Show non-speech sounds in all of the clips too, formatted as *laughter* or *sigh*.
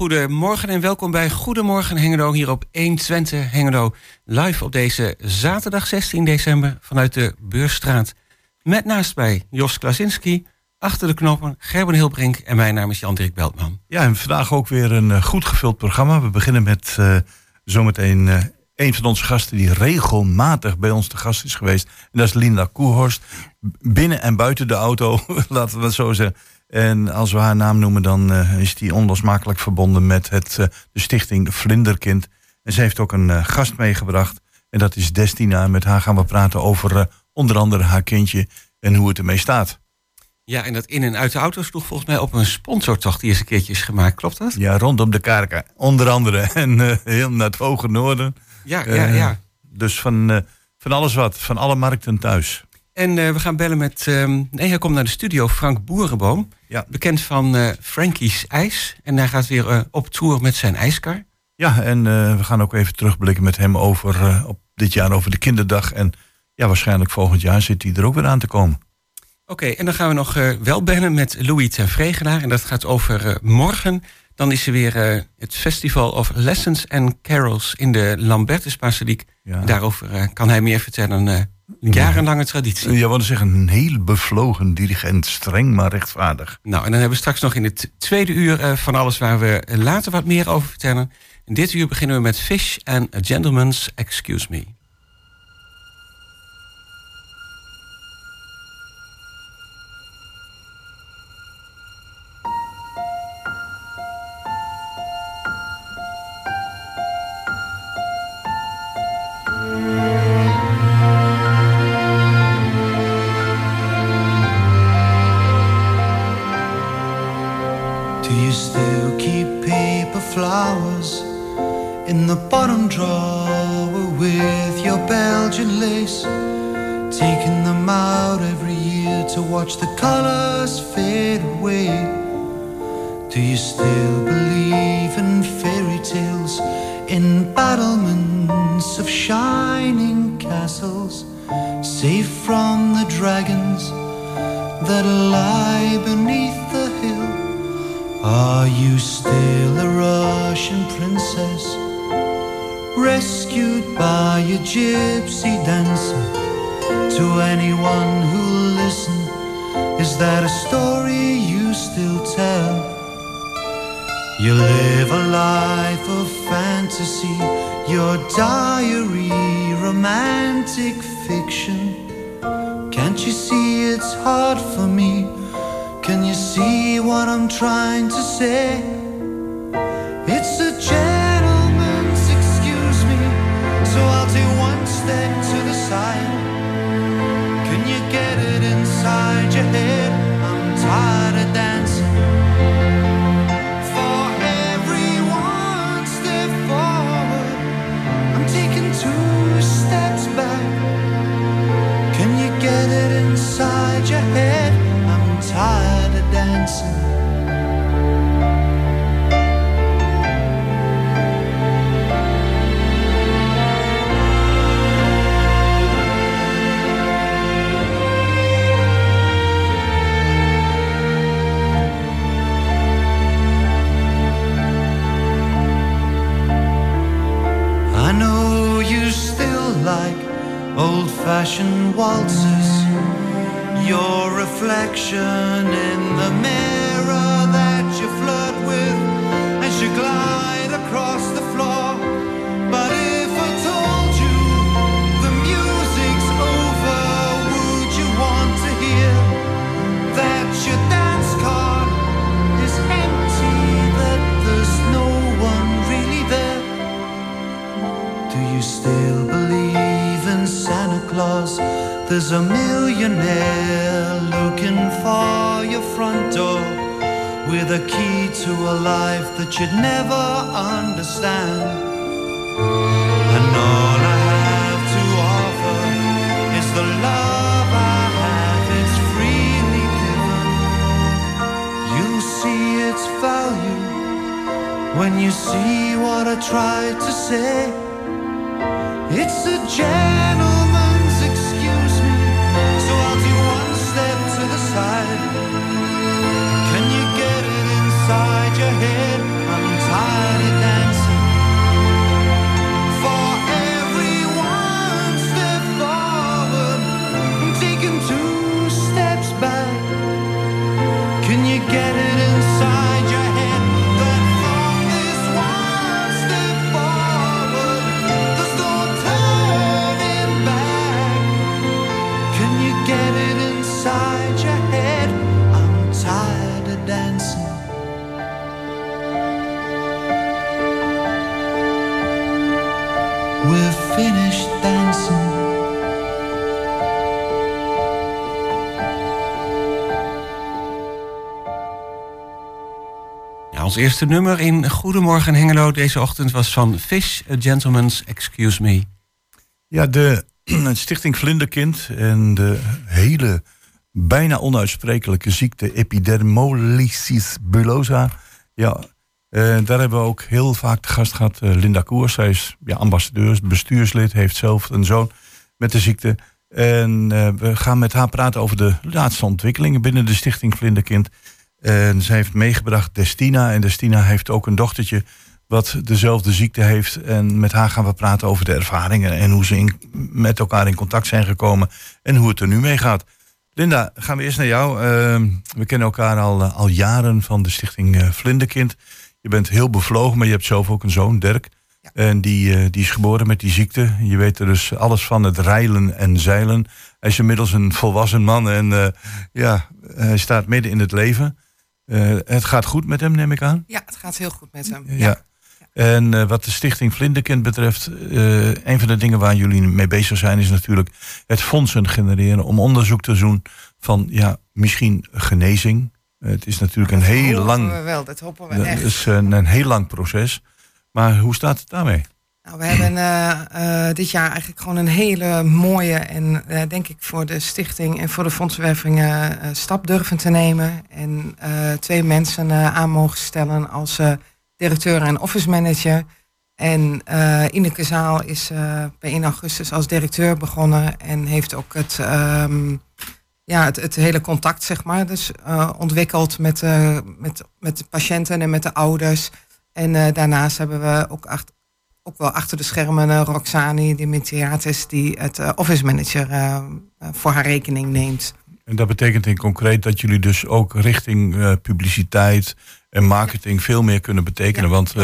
goedemorgen en welkom bij Goedemorgen Hengelo hier op 120 Hengelo. Live op deze zaterdag 16 december vanuit de Beursstraat. Met naast bij Jos Klasinski, achter de knoppen Gerben Hilbrink en mijn naam is Jan-Dirk Beltman. Ja, en vandaag ook weer een uh, goed gevuld programma. We beginnen met uh, zometeen uh, een van onze gasten die regelmatig bij ons te gast is geweest. En dat is Linda Koehorst. Binnen en buiten de auto, *laughs* laten we het zo zeggen. En als we haar naam noemen, dan uh, is die onlosmakelijk verbonden met het, uh, de stichting Vlinderkind. En ze heeft ook een uh, gast meegebracht. En dat is Destina. Met haar gaan we praten over onder andere haar kindje en hoe het ermee staat. Ja, en dat in en uit de auto sloeg volgens mij op een sponsortocht die eens een keertje is gemaakt. Klopt dat? Ja, rondom de Karka. Onder andere. *laughs* En heel naar het hoge noorden. Ja, ja, ja. Dus van, van alles wat. Van alle markten thuis. En uh, we gaan bellen met. Um, nee, hij komt naar de studio, Frank Boerenboom. Ja. Bekend van uh, Frankie's IJs. En hij gaat weer uh, op tour met zijn ijskar. Ja, en we gaan ook even terugblikken met hem over op dit jaar over de kinderdag. En ja, waarschijnlijk volgend jaar zit hij er ook weer aan te komen. Oké, okay, en dan gaan we nog wel bellen met Louis ten Vregenaar. En dat gaat over morgen. Dan is er weer het Festival of Lessons and Carols in de Lambertus-basiliek. Ja. Daarover kan hij meer vertellen jarenlange traditie. Ja, want zeggen, een heel bevlogen dirigent, streng maar rechtvaardig. Nou, en dan hebben we straks nog in het tweede uur uh, van alles waar we later wat meer over vertellen. In dit uur beginnen we met Fish and a Gentleman's Excuse Me. Your head. Eerste nummer in Goedemorgen Hengelo deze ochtend was van Fish, A Gentleman's Excuse Me. Ja, de *clears throat* Stichting Vlinderkind en de hele bijna onuitsprekelijke ziekte epidermolysis bullosa. Ja, eh, daar hebben we ook heel vaak de gast gehad. Uh, Linda Koers, zij is ja, ambassadeur, bestuurslid, heeft zelf een zoon met de ziekte. En uh, we gaan met haar praten over de laatste ontwikkelingen binnen de Stichting Vlinderkind. En zij heeft meegebracht Destina. En Destina heeft ook een dochtertje wat dezelfde ziekte heeft. En met haar gaan we praten over de ervaringen en hoe ze in, met elkaar in contact zijn gekomen en hoe het er nu mee gaat. Linda, gaan we eerst naar jou. Ehm, we kennen elkaar al, al jaren van de stichting Vlinderkind. Je bent heel bevlogen, maar je hebt zelf ook een zoon, Dirk. En die, uh, die is geboren met die ziekte. Je weet er dus alles van, het reilen en zeilen. Hij is inmiddels een volwassen man en uh, ja, hij staat midden in het leven. Uh, het gaat goed met hem, neem ik aan? Ja, het gaat heel goed met hem. Ja. ja. En wat de stichting Vlinderkind betreft, een van de dingen waar jullie mee bezig zijn, is natuurlijk het fondsen genereren om onderzoek te doen van ja, misschien genezing, het is natuurlijk een heel lang. We wel, dat hopen we echt. Het is een, een, heel lang proces. Maar hoe staat het daarmee? Nou, we hebben uh, uh, dit jaar eigenlijk gewoon een hele mooie en uh, denk ik voor de stichting en voor de fondsenwervingen stap durven te nemen. En twee mensen aan mogen stellen als directeur en office manager. En Ineke Zaal is bij 1 augustus als directeur begonnen en heeft ook het. Um, ja, het, hele contact, zeg maar. Dus ontwikkeld met, met, met de patiënten en met de ouders. En daarnaast hebben we ook, acht, ook wel achter de schermen Roxani, Dimitriatis, die het office manager voor haar rekening neemt. En dat betekent in concreet dat jullie dus ook richting publiciteit en marketing ja. veel meer kunnen betekenen. Ja, Want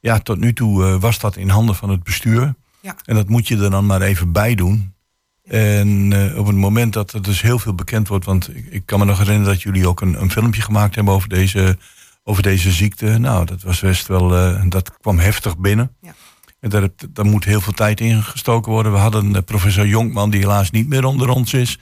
ja, tot nu toe was dat in handen van het bestuur. Ja. En dat moet je er dan maar even bij doen. En op het moment dat er dus heel veel bekend wordt, want ik, ik, kan me nog herinneren dat jullie ook een, een, filmpje gemaakt hebben over deze, over deze ziekte. Nou, dat was best wel, dat kwam heftig binnen. En daar, daar moet heel veel tijd in gestoken worden. We hadden uh, professor Jonkman, die helaas niet meer onder ons is.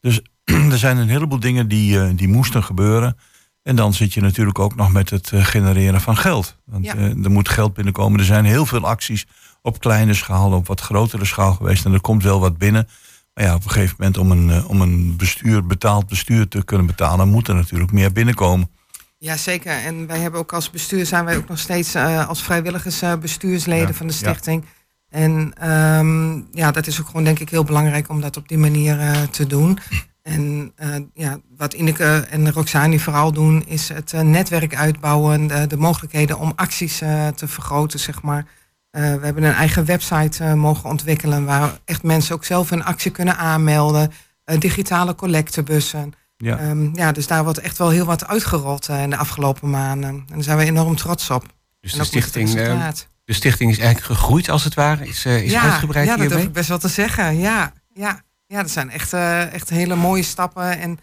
Dus *clears throat* er zijn een heleboel dingen die, die moesten gebeuren. En dan zit je natuurlijk ook nog met het genereren van geld. Want ja. er moet geld binnenkomen. Er zijn heel veel acties op kleine schaal, op wat grotere schaal geweest. En er komt wel wat binnen. Maar ja, op een gegeven moment om een, eh, om een bestuur, betaald bestuur te kunnen betalen, moet er natuurlijk meer binnenkomen. Ja, zeker. En wij hebben ook als bestuur zijn wij ook nog steeds uh, als vrijwilligers uh, bestuursleden van de stichting. Ja. En um, ja, dat is ook gewoon denk ik heel belangrijk om dat op die manier uh, te doen. En ja, wat Ineke en Roxani vooral doen, is het netwerk uitbouwen, de, de mogelijkheden om acties te vergroten, zeg maar. We hebben een eigen website mogen ontwikkelen waar echt mensen ook zelf een actie kunnen aanmelden. Digitale collectebussen. Ja. Um, ja, dus daar wordt echt wel heel wat uitgerold in de afgelopen maanden. En daar zijn we enorm trots op. Dus de stichting, de stichting is eigenlijk gegroeid als het ware? Is, is ja, uitgebreid Ja, dat durf ik best wel te zeggen. Ja, ja, ja dat zijn echt, echt hele mooie stappen. En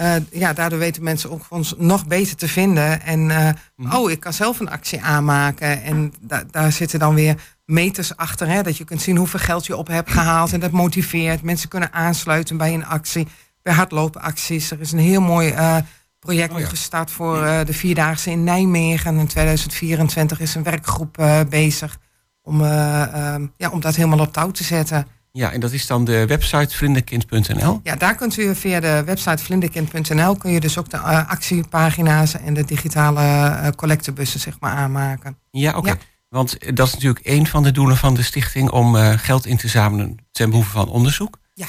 uh, ja, daardoor weten mensen ook ons nog beter te vinden. En uh, oh, ik kan zelf een actie aanmaken. En da daar zitten dan weer meters achter. Hè, dat je kunt zien hoeveel geld je op hebt gehaald. En dat motiveert. Mensen kunnen aansluiten bij een actie. Bij hardloopacties. Er is een heel mooi uh, project oh, ja. gestart voor de Vierdaagse in Nijmegen. In 2024 is een werkgroep bezig om, ja, om dat helemaal op touw te zetten. Ja, en dat is dan de website vlinderkind.nl? Ja, daar kunt u via de website vlinderkind.nl kun je dus ook de actiepagina's en de digitale collectebussen zeg maar aanmaken. Ja, oké. Okay. Ja. Want dat is natuurlijk een van de doelen van de stichting om geld in te zamelen ten behoeve van onderzoek. Ja.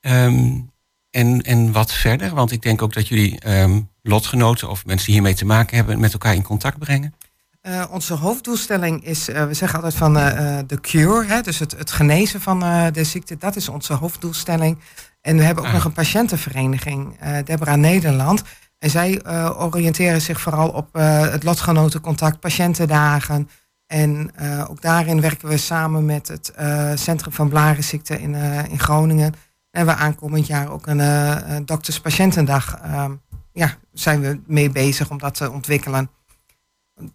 Um, en, en wat verder? Want ik denk ook dat jullie um, lotgenoten of mensen die hiermee te maken hebben met elkaar in contact brengen. Uh, onze hoofddoelstelling is, uh, we zeggen altijd van de uh, cure, hè, dus het, het genezen van de ziekte, dat is onze hoofddoelstelling. En we hebben ook ah. nog een patiëntenvereniging, Debra Nederland. En zij oriënteren zich vooral op het lotgenotencontact, patiëntendagen. En ook daarin werken we samen met het Centrum van Blarenziekte in, in Groningen. En we aankomend jaar ook een dokters-patiëntendag ja, zijn we mee bezig om dat te ontwikkelen.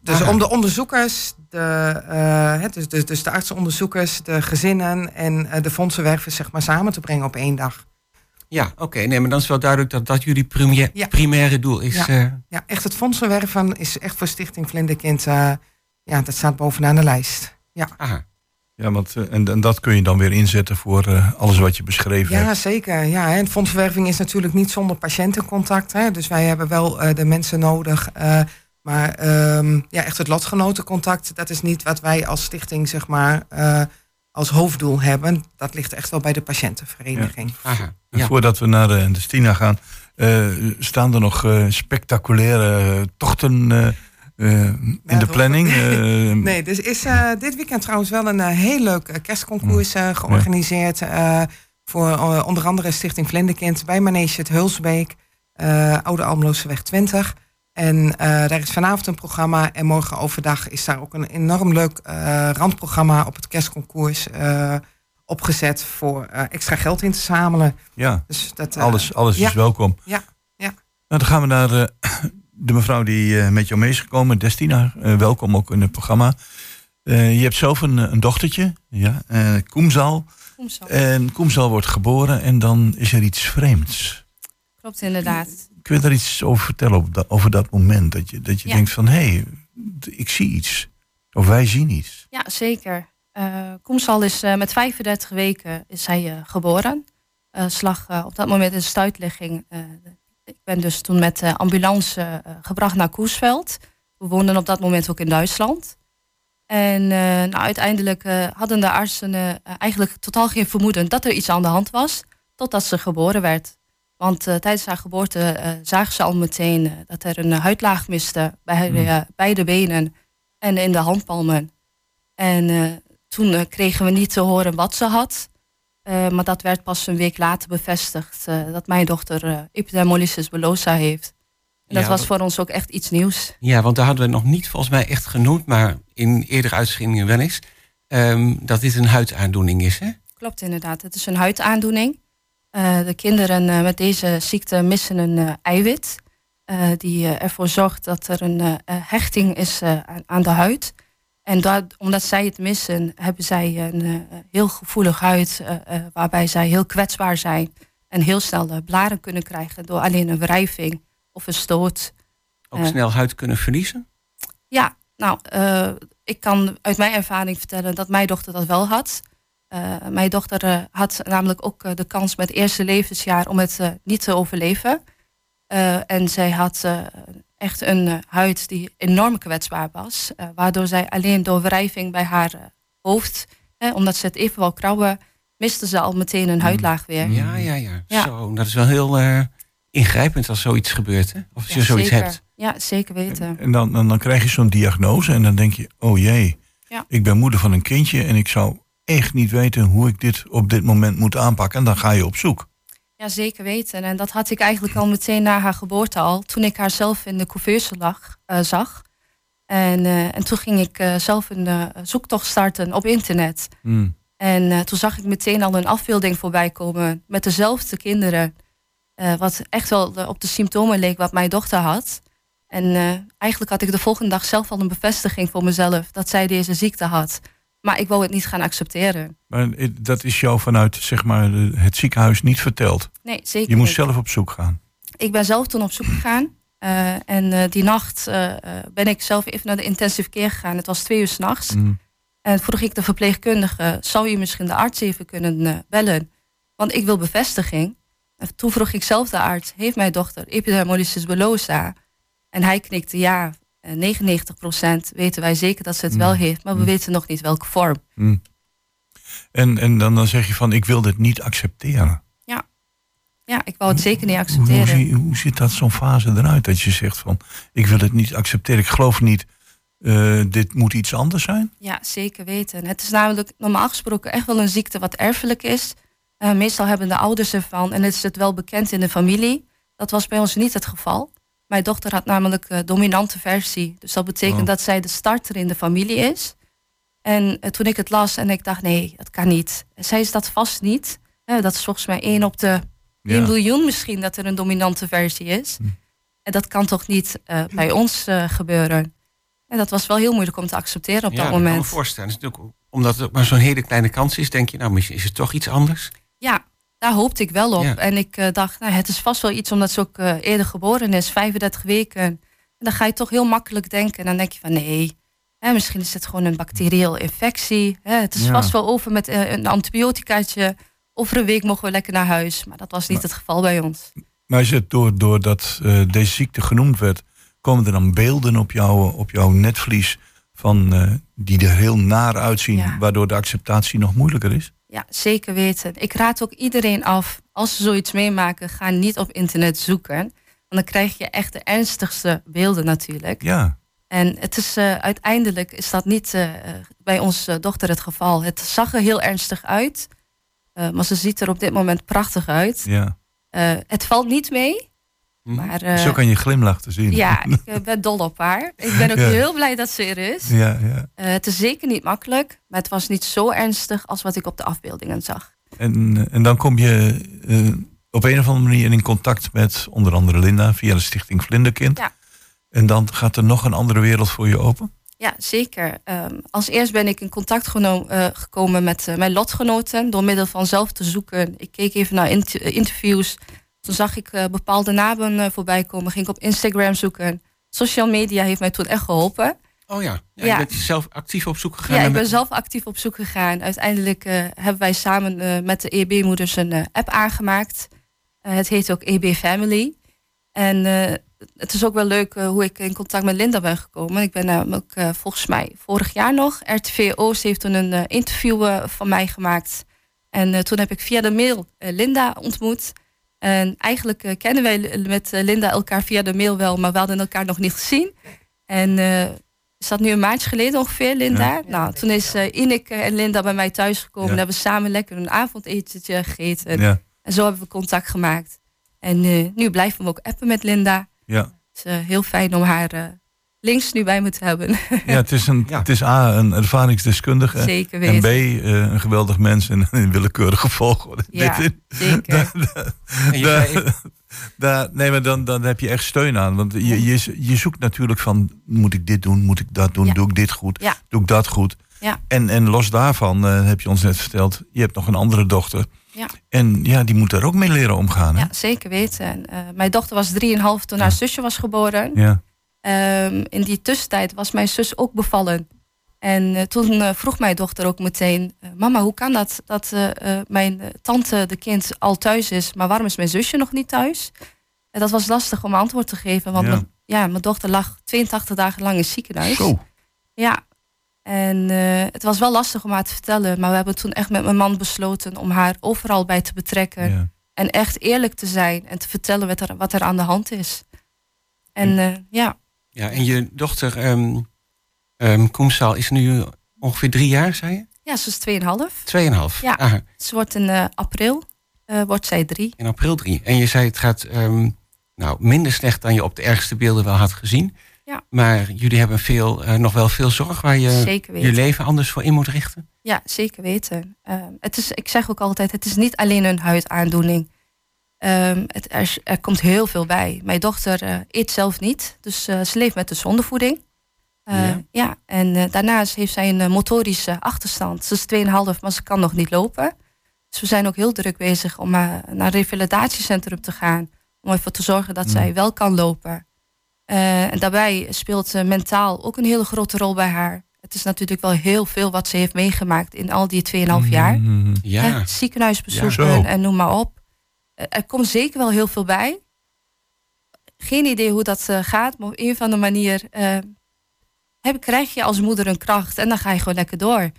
Dus om de onderzoekers, de, uh, dus, dus, dus de artsenonderzoekers, de gezinnen en uh, de fondsenwervers zeg maar samen te brengen op één dag. Ja, oké. Nee, maar dan is wel duidelijk dat dat jullie primaire, ja. primaire doel is. Ja. Uh... ja, echt het fondsenwerven is echt voor Stichting Vlinderkind. ja, dat staat bovenaan de lijst. Ja. Aha. Ja, want en, en, dat kun je dan weer inzetten voor alles wat je beschreven ja, hebt. Zeker. Ja, en fondsenwerving is natuurlijk niet zonder patiëntencontact. Hè. Dus wij hebben wel de mensen nodig maar um, ja, echt het lotgenotencontact, dat is niet wat wij als stichting zeg maar uh, als hoofddoel hebben. Dat ligt echt wel bij de patiëntenvereniging. Ja. Aha, ja. Voordat we naar de, de Stina gaan, uh, staan er nog uh, spectaculaire tochten in de planning? *laughs* nee, dus is dit weekend trouwens wel een heel leuk kerstconcours georganiseerd. voor onder andere Stichting Vlinderkind bij Manege het Hulsbeek, Oude Almelooseweg 20. En daar is vanavond een programma. En morgen overdag is daar ook een enorm leuk randprogramma op het kerstconcours opgezet voor extra geld in te zamelen. Ja, dus dat, alles, alles ja. is welkom. Ja, ja. Nou, dan gaan we naar de mevrouw die met jou mee is gekomen, Destina. welkom ook in het programma. je hebt zelf een, een dochtertje, ja, Koemzal. Koemzal. En Koemzal wordt geboren en dan is er iets vreemds. Klopt inderdaad. Kun je daar iets over vertellen over dat, over dat moment? Dat je, dat je denkt van, hé, hey, ik zie iets. Of wij zien iets. Ja, zeker. Koemsal is met 35 weken is hij geboren. slag op dat moment in stuitligging. Ik ben dus toen met de ambulance gebracht naar Koesveld. We woonden op dat moment ook in Duitsland. En nou, uiteindelijk hadden de artsen eigenlijk totaal geen vermoeden dat er iets aan de hand was. Totdat ze geboren werd. Want tijdens haar geboorte zagen ze al meteen dat er een huidlaag miste bij mm. beide benen en in de handpalmen. En toen kregen we niet te horen wat ze had. Maar dat werd pas een week later bevestigd dat mijn dochter epidermolysis bullosa heeft. En dat ja, was voor ons ook echt iets nieuws. Ja, want daar hadden we nog niet volgens mij echt genoemd, maar in eerdere uitzendingen wel eens. Um, dat dit een huidaandoening is, hè? Klopt inderdaad. Het is een huidaandoening. De kinderen met deze ziekte missen een eiwit. die ervoor zorgt dat er een hechting is aan, aan, de huid. En dat, omdat zij het missen, hebben zij een heel gevoelig huid. waarbij zij heel kwetsbaar zijn. En heel snel blaren kunnen krijgen door alleen een wrijving of een stoot. Ook snel huid kunnen verliezen? Ja, nou, ik kan uit mijn ervaring vertellen dat mijn dochter dat wel had. Uh, mijn dochter uh, had namelijk ook uh, de kans met het eerste levensjaar om het niet te overleven. en zij had echt een huid die enorm kwetsbaar was. waardoor zij alleen door wrijving bij haar hoofd, omdat ze het even wel krauwen, miste ze al meteen een mm. huidlaag weer. Ja, ja, ja. ja. Zo, dat is wel heel ingrijpend als zoiets gebeurt. Hè? Of je zoiets zeker. hebt. Ja, zeker weten. En, en dan, dan, dan, krijg je zo'n diagnose en dan denk je, oh jee, ja. ik ben moeder van een kindje en ik zou echt niet weten hoe ik dit op dit moment moet aanpakken. En dan ga je op zoek. Ja, zeker weten. En dat had ik eigenlijk al meteen na haar geboorte al. Toen ik haar zelf in de couveuse lag, uh, zag. En, uh, en toen ging ik uh, zelf een zoektocht starten op internet. Mm. En toen zag ik meteen al een afbeelding voorbij komen met dezelfde kinderen. wat echt wel op de symptomen leek wat mijn dochter had. En eigenlijk had ik de volgende dag zelf al een bevestiging voor mezelf dat zij deze ziekte had. Maar ik wou het niet gaan accepteren. Maar dat is jou vanuit zeg maar, het ziekenhuis niet verteld? Nee, zeker Je moest zelf op zoek gaan? Ik ben zelf toen op zoek gegaan. Uh, en uh, die nacht uh, ben ik zelf even naar de intensive care gegaan. Het was twee uur s'nachts. Mm. En vroeg ik de verpleegkundige... zou je misschien de arts even kunnen bellen? Want ik wil bevestiging. En toen vroeg ik zelf de arts... heeft mijn dochter epidermolysis bullosa? En hij knikte ja. 99% weten wij zeker dat ze het wel mm. heeft, maar we mm. weten nog niet welke vorm. Mm. En, en dan, dan zeg je van, ik wil dit niet accepteren. Ja, ja ik wou het zeker niet accepteren. Hoe, hoe, hoe ziet dat zo'n fase eruit? Dat je zegt van, ik wil het niet accepteren, ik geloof niet, uh, dit moet iets anders zijn? Ja, zeker weten. Het is namelijk normaal gesproken echt wel een ziekte wat erfelijk is. Uh, meestal hebben de ouders ervan en het is het wel bekend in de familie. Dat was bij ons niet het geval. Mijn dochter had namelijk uh, dominante versie. Dus dat betekent oh. dat zij de starter in de familie is. En uh, toen ik het las en ik dacht, nee, dat kan niet. Zij is dat vast niet. Uh, dat is volgens mij één op de ja. 1 miljoen misschien dat er een dominante versie is. Hm. En dat kan toch niet bij ons gebeuren. En dat was wel heel moeilijk om te accepteren op ja, dat kan moment. me voorstellen. Het is natuurlijk, omdat het maar zo'n hele kleine kans is, denk je, nou, misschien is het toch iets anders. Ja, daar hoopte ik wel op. Ja. En ik eh, dacht, nou, het is vast wel iets omdat ze ook eh, eerder geboren is, 35 weken. En dan ga je toch heel makkelijk denken. En dan denk je van nee, hè, misschien is het gewoon een bacteriële infectie. Hè, het is Ja. vast wel over met eh, een antibioticaatje. Over een week mogen we lekker naar huis. Maar dat was niet het geval bij ons. Maar is het door, doordat deze ziekte genoemd werd, komen er dan beelden op, jou, op jouw netvlies van, eh, die er heel naar uitzien, Ja. waardoor de acceptatie nog moeilijker is? Ja, zeker weten. Ik raad ook iedereen af, als ze zoiets meemaken, ga niet op internet zoeken. Want dan krijg je echt de ernstigste beelden natuurlijk. Ja, En het is, eh, uiteindelijk is dat niet eh, bij onze dochter het geval. Het zag er heel ernstig uit. maar ze ziet er op dit moment prachtig uit. ja. Het valt niet mee. Hm. Maar eh, Zo kan je glimlach te zien. ja, *laughs* ik eh, ben dol op haar. Ik ben ook Ja. heel blij dat ze er is. ja, ja. Eh, het is zeker niet makkelijk. Maar het was niet zo ernstig als wat ik op de afbeeldingen zag. En, eh, en dan kom je eh, op een of andere manier in contact met onder andere Linda via de stichting Vlinderkind. Ja. En dan gaat er nog een andere wereld voor je open. Ja, zeker. Ehm, als eerst ben ik in contact geno- eh, gekomen met eh, mijn lotgenoten door middel van zelf te zoeken. Ik keek even naar int- eh, interviews. Toen zag ik eh, bepaalde namen eh, voorbij komen. Ging ik op Instagram zoeken. Social media heeft mij toen echt geholpen. Oh ja, ja, Ja. je bent zelf actief op zoek gegaan. Ja, ik ben met- zelf actief op zoek gegaan. Uiteindelijk eh, hebben wij samen met de EB-moeders een app aangemaakt. Het heet ook EB Family. En het is ook wel leuk hoe ik in contact met Linda ben gekomen. Ik ben namelijk volgens mij vorig jaar nog. RTV Oost heeft toen een interview van mij gemaakt. En toen heb ik via de mail Linda ontmoet. En eigenlijk eh, kennen wij met eh, Linda elkaar via de mail wel, maar we hadden elkaar nog niet gezien. En eh, is dat nu een maandje geleden ongeveer, Linda? Ja. Nou, toen is eh Ineke en Linda bij mij thuisgekomen. Ja. En hebben we samen lekker een avondetentje gegeten. Ja, En zo hebben we contact gemaakt. En nu blijven we ook appen met Linda. ja. Het is heel fijn om haar links nu bij me te hebben. ja het, is een, Ja. het is A, een ervaringsdeskundige. Zeker En. B, eh, een geweldig mens en een willekeurige volgorde. Ja, Dit- zeker. Daar, nee, maar dan, dan heb je echt steun aan. Want je, je, je zoekt natuurlijk van, moet ik dit doen, moet ik dat doen, Ja. doe ik dit goed, Ja. doe ik dat goed. Ja. En, en los daarvan eh, heb je ons net verteld, je hebt nog een andere dochter. Ja. En ja, die moet daar ook mee leren omgaan. Hè? Ja, zeker weten. En, eh, mijn dochter was 3,5 toen haar zusje was geboren. Ja. Ehm, in die tussentijd was mijn zus ook bevallen. En eh, toen eh, vroeg mijn dochter ook meteen: eh, Mama, hoe kan dat dat mijn tante, de kind, al thuis is, maar waarom is mijn zusje nog niet thuis? En dat was lastig om antwoord te geven, want Ja. Mijn, ja, mijn dochter lag 82 dagen lang in het ziekenhuis. Zo. Ja. En het was wel lastig om haar te vertellen, maar we hebben toen echt met mijn man besloten om haar overal bij te betrekken. Ja. En echt eerlijk te zijn en te vertellen wat er, wat er aan de hand is. En ja, ja, en je dochter Koemsal is nu ongeveer drie jaar, zei je? ja, ze is 2,5. Tweeënhalf. Ja. Aha, Ze wordt in eh, april, eh, wordt zij drie. in april drie. En je zei het gaat ehm, nou, minder slecht dan je op de ergste beelden wel had gezien. Ja. Maar jullie hebben veel, eh, nog wel veel zorg waar je je leven anders voor in moet richten. Ja, zeker weten. Het is, ik zeg ook altijd, het is niet alleen een huidaandoening. Ehm, het, er, er komt heel veel bij. Mijn dochter eh, eet zelf niet, dus eh, ze leeft met de zondevoeding. Eh, Ja. ja. en daarnaast heeft zij een motorische achterstand. Ze is 2,5, maar ze kan nog niet lopen. Dus we zijn ook heel druk bezig om naar een revalidatiecentrum te gaan. Om ervoor te zorgen dat Mm. zij wel kan lopen. Eh, en daarbij speelt mentaal ook een hele grote rol bij haar. Het is natuurlijk wel heel veel wat ze heeft meegemaakt in al die 2,5 jaar. Mhm. Ja, Hè, ziekenhuisbezoeken Ja, zo. en noem maar op. Eh, Er komt zeker wel heel veel bij. Geen idee hoe dat eh, gaat, maar op een of andere manier eh, heb, krijg je als moeder een kracht en dan ga je gewoon lekker door.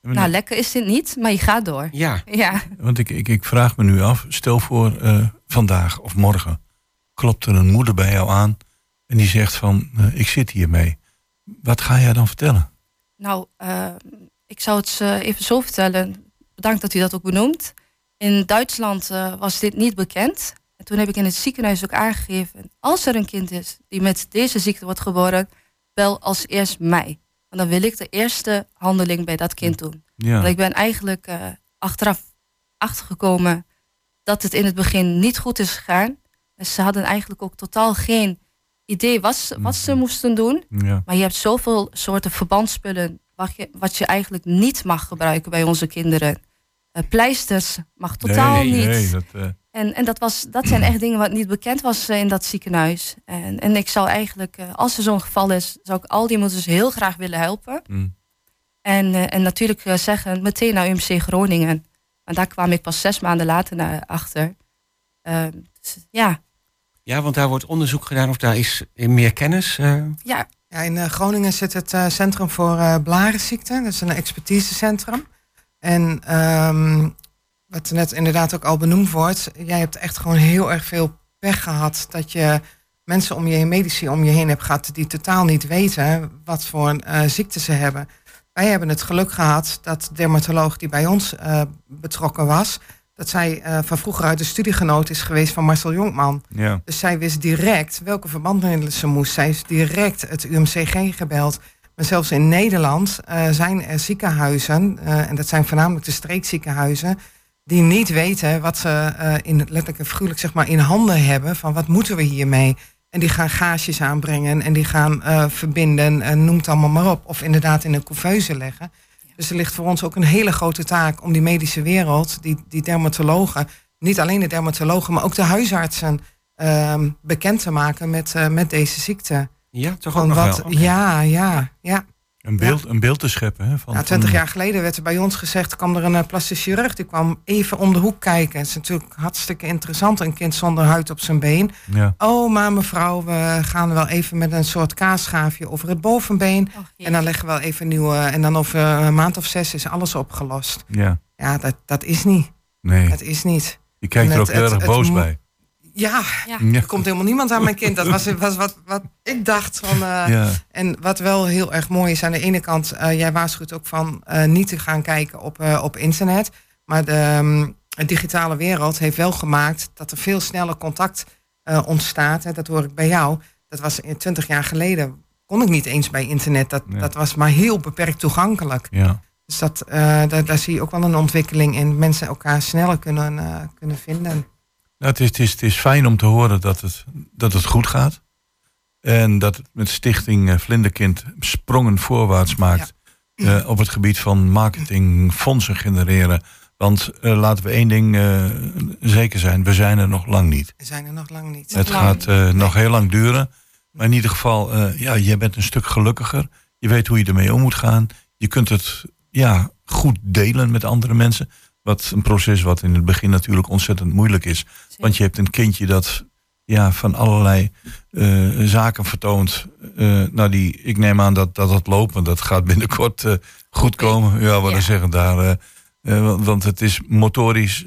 Nou, lekker is dit niet, maar je gaat door. ja. Ja, Want ik, ik, ik vraag me nu af, stel voor vandaag of morgen klopt er een moeder bij jou aan en die zegt van ik zit hiermee. Wat ga jij dan vertellen? nou, ik zou het even zo vertellen. Bedankt dat u dat ook benoemt. In Duitsland eh, was dit niet bekend. En toen heb ik in het ziekenhuis ook aangegeven... als er een kind is die met deze ziekte wordt geboren... bel als eerst mij. Want dan wil ik de eerste handeling bij dat kind doen. Ja, Want ik ben eigenlijk eh, achteraf achtergekomen... dat het in het begin niet goed is gegaan. En ze hadden eigenlijk ook totaal geen idee was wat ze Mhm. moesten doen. Ja. Maar je hebt zoveel soorten verbandspullen wat je, wat je eigenlijk niet mag gebruiken bij onze kinderen. Eh, pleisters mag totaal nee, niet. Nee, dat, eh, En, en dat, was, dat zijn echt dingen wat niet bekend was eh, in dat ziekenhuis. En, en ik zou eigenlijk, eh, als er zo'n geval is, zou ik al die moeders heel graag willen helpen. mm. En, eh, en natuurlijk zeggen, meteen naar UMC Groningen. Maar daar kwam ik pas zes maanden later naar achter. Eh, dus, ja, Ja, want daar wordt onderzoek gedaan of daar is meer kennis. eh, ja, Ja, in eh, Groningen zit het Centrum voor eh Blarenziekten. Dat is een expertisecentrum. En ehm, wat net inderdaad ook al benoemd wordt, jij hebt echt gewoon heel erg veel pech gehad dat je mensen om je heen, medici om je heen hebt gehad die totaal niet weten wat voor eh ziekte ze hebben. Wij hebben het geluk gehad dat de dermatoloog die bij ons eh, betrokken was, dat zij eh, van vroeger uit de studiegenoot is geweest van Marcel Jonkman. ja. Dus zij wist direct welke verbandmiddelen ze moest. Zij is direct het UMCG gebeld. Maar zelfs in Nederland eh, zijn er ziekenhuizen, eh, en dat zijn voornamelijk de streekziekenhuizen, die niet weten wat ze eh, in letterlijk en figuurlijk zeg maar in handen hebben van wat moeten we hiermee. En die gaan gaasjes aanbrengen en die gaan verbinden en noem het allemaal maar op. Of inderdaad in een couveuse leggen. Dus er ligt voor ons ook een hele grote taak om die medische wereld, die, die dermatologen, niet alleen de dermatologen, maar ook de huisartsen ehm, bekend te maken met, met deze ziekte. Ja, toch ook nog wat, wel. Ja, ja, ja. Een, beeld, een beeld te scheppen. Hè, van, Nou, twintig van- jaar geleden werd er bij ons gezegd, kwam er een uh, plastisch chirurg, die kwam even om de hoek kijken. Het is natuurlijk hartstikke interessant, een kind zonder huid op zijn been. Ja, Oh, maar mevrouw, we gaan wel even met een soort kaasschaafje over het bovenbeen. Och. En dan leggen we wel even nieuwe, en dan over een maand of zes is alles opgelost. ja. Ja, dat, dat is niet. Nee, Dat is niet. je kijkt en er het- ook heel erg boos bij. Ja, er komt helemaal niemand aan mijn kind. Dat was, was wat, wat ik dacht van... eh, Ja, En wat wel heel erg mooi is aan de ene kant, eh, jij waarschuwt ook van eh, niet te gaan kijken op, eh, op internet. Maar de ehm, digitale wereld heeft wel gemaakt dat er veel sneller contact eh, ontstaat. Hè, dat hoor ik bij jou. Dat was in 20 jaar geleden, kon ik niet eens bij internet. Dat, Nee. dat was maar heel beperkt toegankelijk. ja. Dus dat, eh, daar, daar zie je ook wel een ontwikkeling in. Mensen elkaar sneller kunnen, eh, kunnen vinden. Nou, het, is, het, is, het is fijn om te horen dat het, dat het goed gaat. En dat het met stichting eh, Vlinderkind sprongen voorwaarts maakt. eh, op het gebied van marketing, fondsen genereren. Want eh, laten we één ding zeker zijn. We zijn er nog lang niet. We zijn er nog lang niet. Het lang. gaat nog heel lang duren. Maar in ieder geval, ja, je bent een stuk gelukkiger. Je weet hoe je ermee om moet gaan. Je kunt het ja, goed delen met andere mensen. Wat een proces wat in het begin natuurlijk ontzettend moeilijk is. Want je hebt een kindje dat ja, van allerlei eh, zaken vertoont. Eh, nou, die, ik neem aan dat dat, dat lopen, dat gaat binnenkort eh, goed komen. Ja, wat Ja. ik zeggen daar. want- het is motorisch,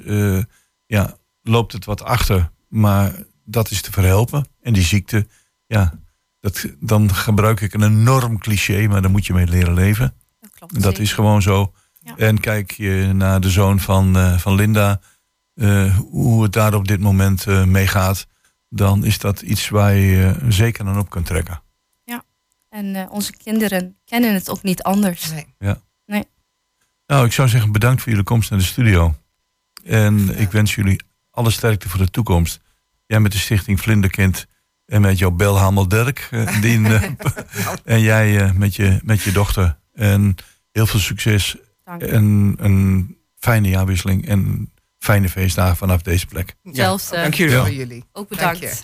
ja, loopt het wat achter. Maar dat is te verhelpen. En die ziekte, ja, dat, dan gebruik ik een enorm cliché, maar daar moet je mee leren leven. Dat klopt. Dat is gewoon zo. Ja. En kijk je naar de zoon van, van Linda, eh, hoe het daar op dit moment eh, mee gaat, dan is dat iets waar je eh, zeker aan op kunt trekken. En eh, onze kinderen kennen het ook niet anders. Nee. Nou, ik zou zeggen bedankt voor jullie komst naar de studio. En Ja. ik wens jullie alle sterkte voor de toekomst. Jij met de stichting Vlinderkind en met jouw belhamel Dirk. *laughs* Dien, eh, en jij eh, met, je, met je dochter. En heel veel succes Dank. en een fijne jaarwisseling en fijne feestdagen vanaf deze plek. Dank jullie wel. Voor jullie. Ook Dank bedankt.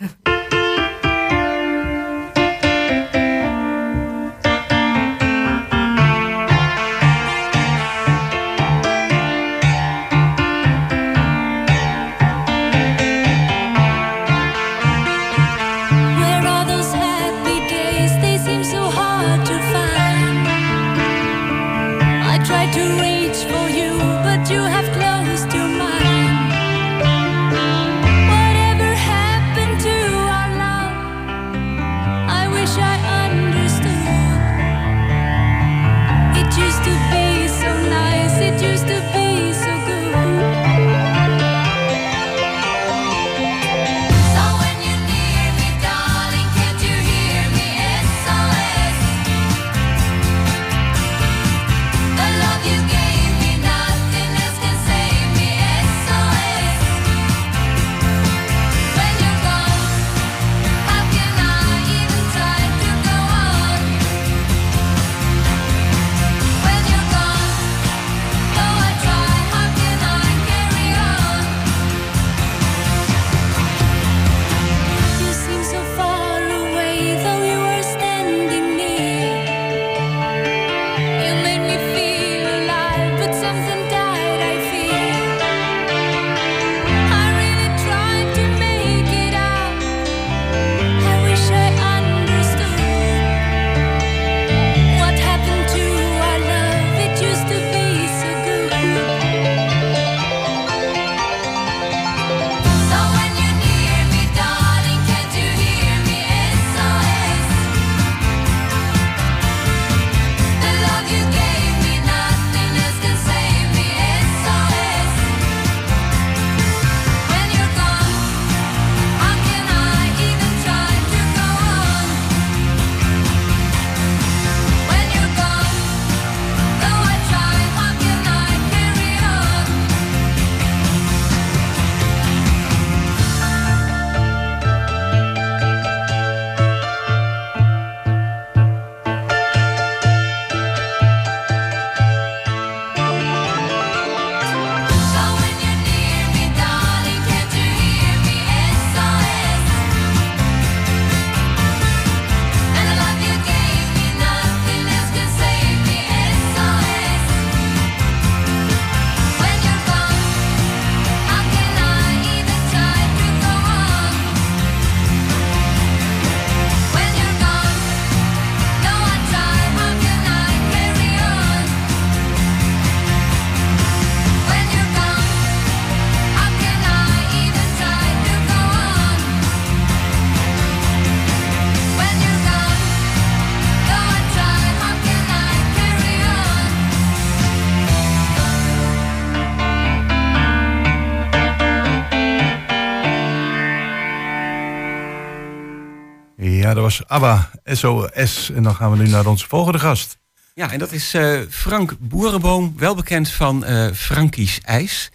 Was ABBA, SOS. En dan gaan we nu naar onze volgende gast. Ja, en dat is eh, Frank Boerenboom, wel bekend van eh Frankies IJs.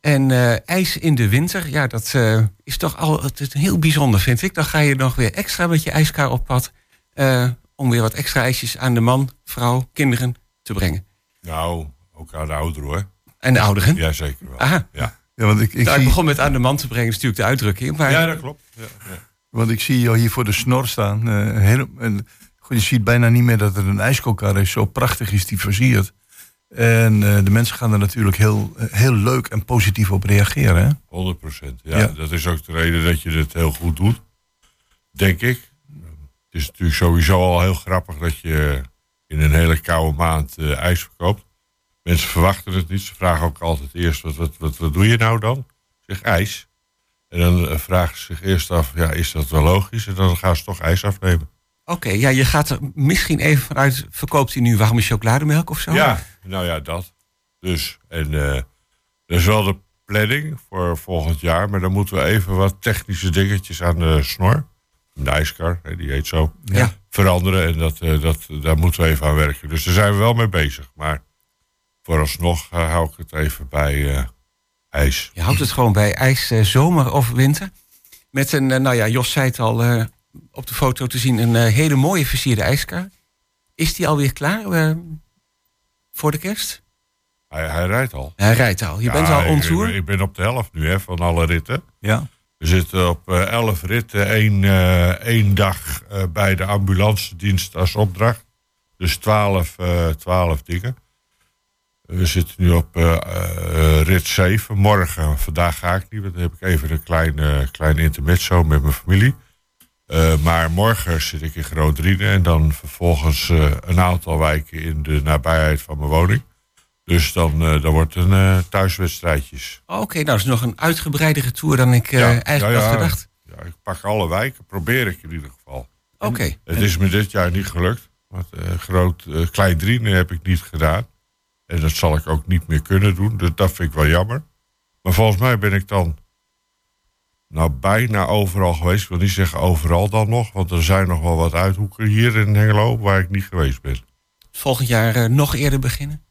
En eh, ijs in de winter, ja, dat eh, is toch al het is heel bijzonder, vind ik. Dan ga je nog weer extra met je ijskar op pad... eh, om weer wat extra ijsjes aan de man, vrouw, kinderen te brengen. Nou, ook aan de ouderen hoor. En de ouderen. Jazeker wel. Aha, Ja, Ja, want ik, ik, nou, ik zie, begon met aan de man te brengen, is natuurlijk de uitdrukking. Maar ja dat klopt. Ja, ja. Want ik zie jou hier voor de snor staan. eh, heel, en, goed, je ziet bijna niet meer dat het een ijskookkar is. Zo prachtig is die versierd. En eh, de mensen gaan er natuurlijk heel, eh, heel leuk en positief op reageren. Hè? 100 procent. Ja, Ja. dat is ook de reden dat je het heel goed doet. Denk ik. Het is natuurlijk sowieso al heel grappig dat je in een hele koude maand ijs verkoopt. Mensen verwachten het niet. Ze vragen ook altijd eerst, wat, wat, wat, wat doe je nou dan? Ik zeg ijs. En dan vragen ze zich eerst af, ja, is dat wel logisch? En dan gaan ze toch ijs afnemen. oké, ja, je gaat er misschien even vanuit... verkoopt hij nu warme chocolademelk of zo? Ja, nou ja, dat. Dus, en eh dat is wel de planning voor volgend jaar. Maar dan moeten we even wat technische dingetjes aan de snor. De ijskar, die heet zo. Ja. Veranderen. En dat, eh, dat, daar moeten we even aan werken. Dus daar zijn we wel mee bezig. Maar vooralsnog eh, hou ik het even bij ijs. Je houdt het gewoon bij ijs, eh, zomer of winter. Met een, eh, nou ja, Jos zei het al eh, op de foto te zien, een hele mooie versierde ijskar. Is die alweer klaar voor de kerst? Hij, hij rijdt al. Hij rijdt al. Je Ja, bent al on ik, tour. ik ben op de helft nu hè, van alle ritten. Ja. We zitten op elf ritten, één, één dag bij de ambulance dienst als opdracht. Dus twaalf, twaalf dingen. We zitten nu op eh, rit 7. Morgen, vandaag ga ik niet, want dan heb ik even een klein, eh, klein intermezzo met mijn familie. Maar morgen zit ik in Groot Drienen en dan vervolgens een aantal wijken in de nabijheid van mijn woning. Dus dan, eh dan wordt een eh, thuiswedstrijdjes. Oké, nou is nog een uitgebreidere tour dan ik Ja, eigenlijk ja, had ja. gedacht. Ja, ik pak alle wijken, probeer ik in ieder geval. Oké. Het is me dit jaar niet gelukt. Want groot, klein Drienen heb ik niet gedaan. En dat zal ik ook niet meer kunnen doen. Dus dat vind ik wel jammer. Maar volgens mij ben ik dan nou bijna overal geweest. Ik wil niet zeggen overal dan nog. Want er zijn nog wel wat uithoeken hier in Hengelo waar ik niet geweest ben. Volgend jaar eh, nog eerder beginnen.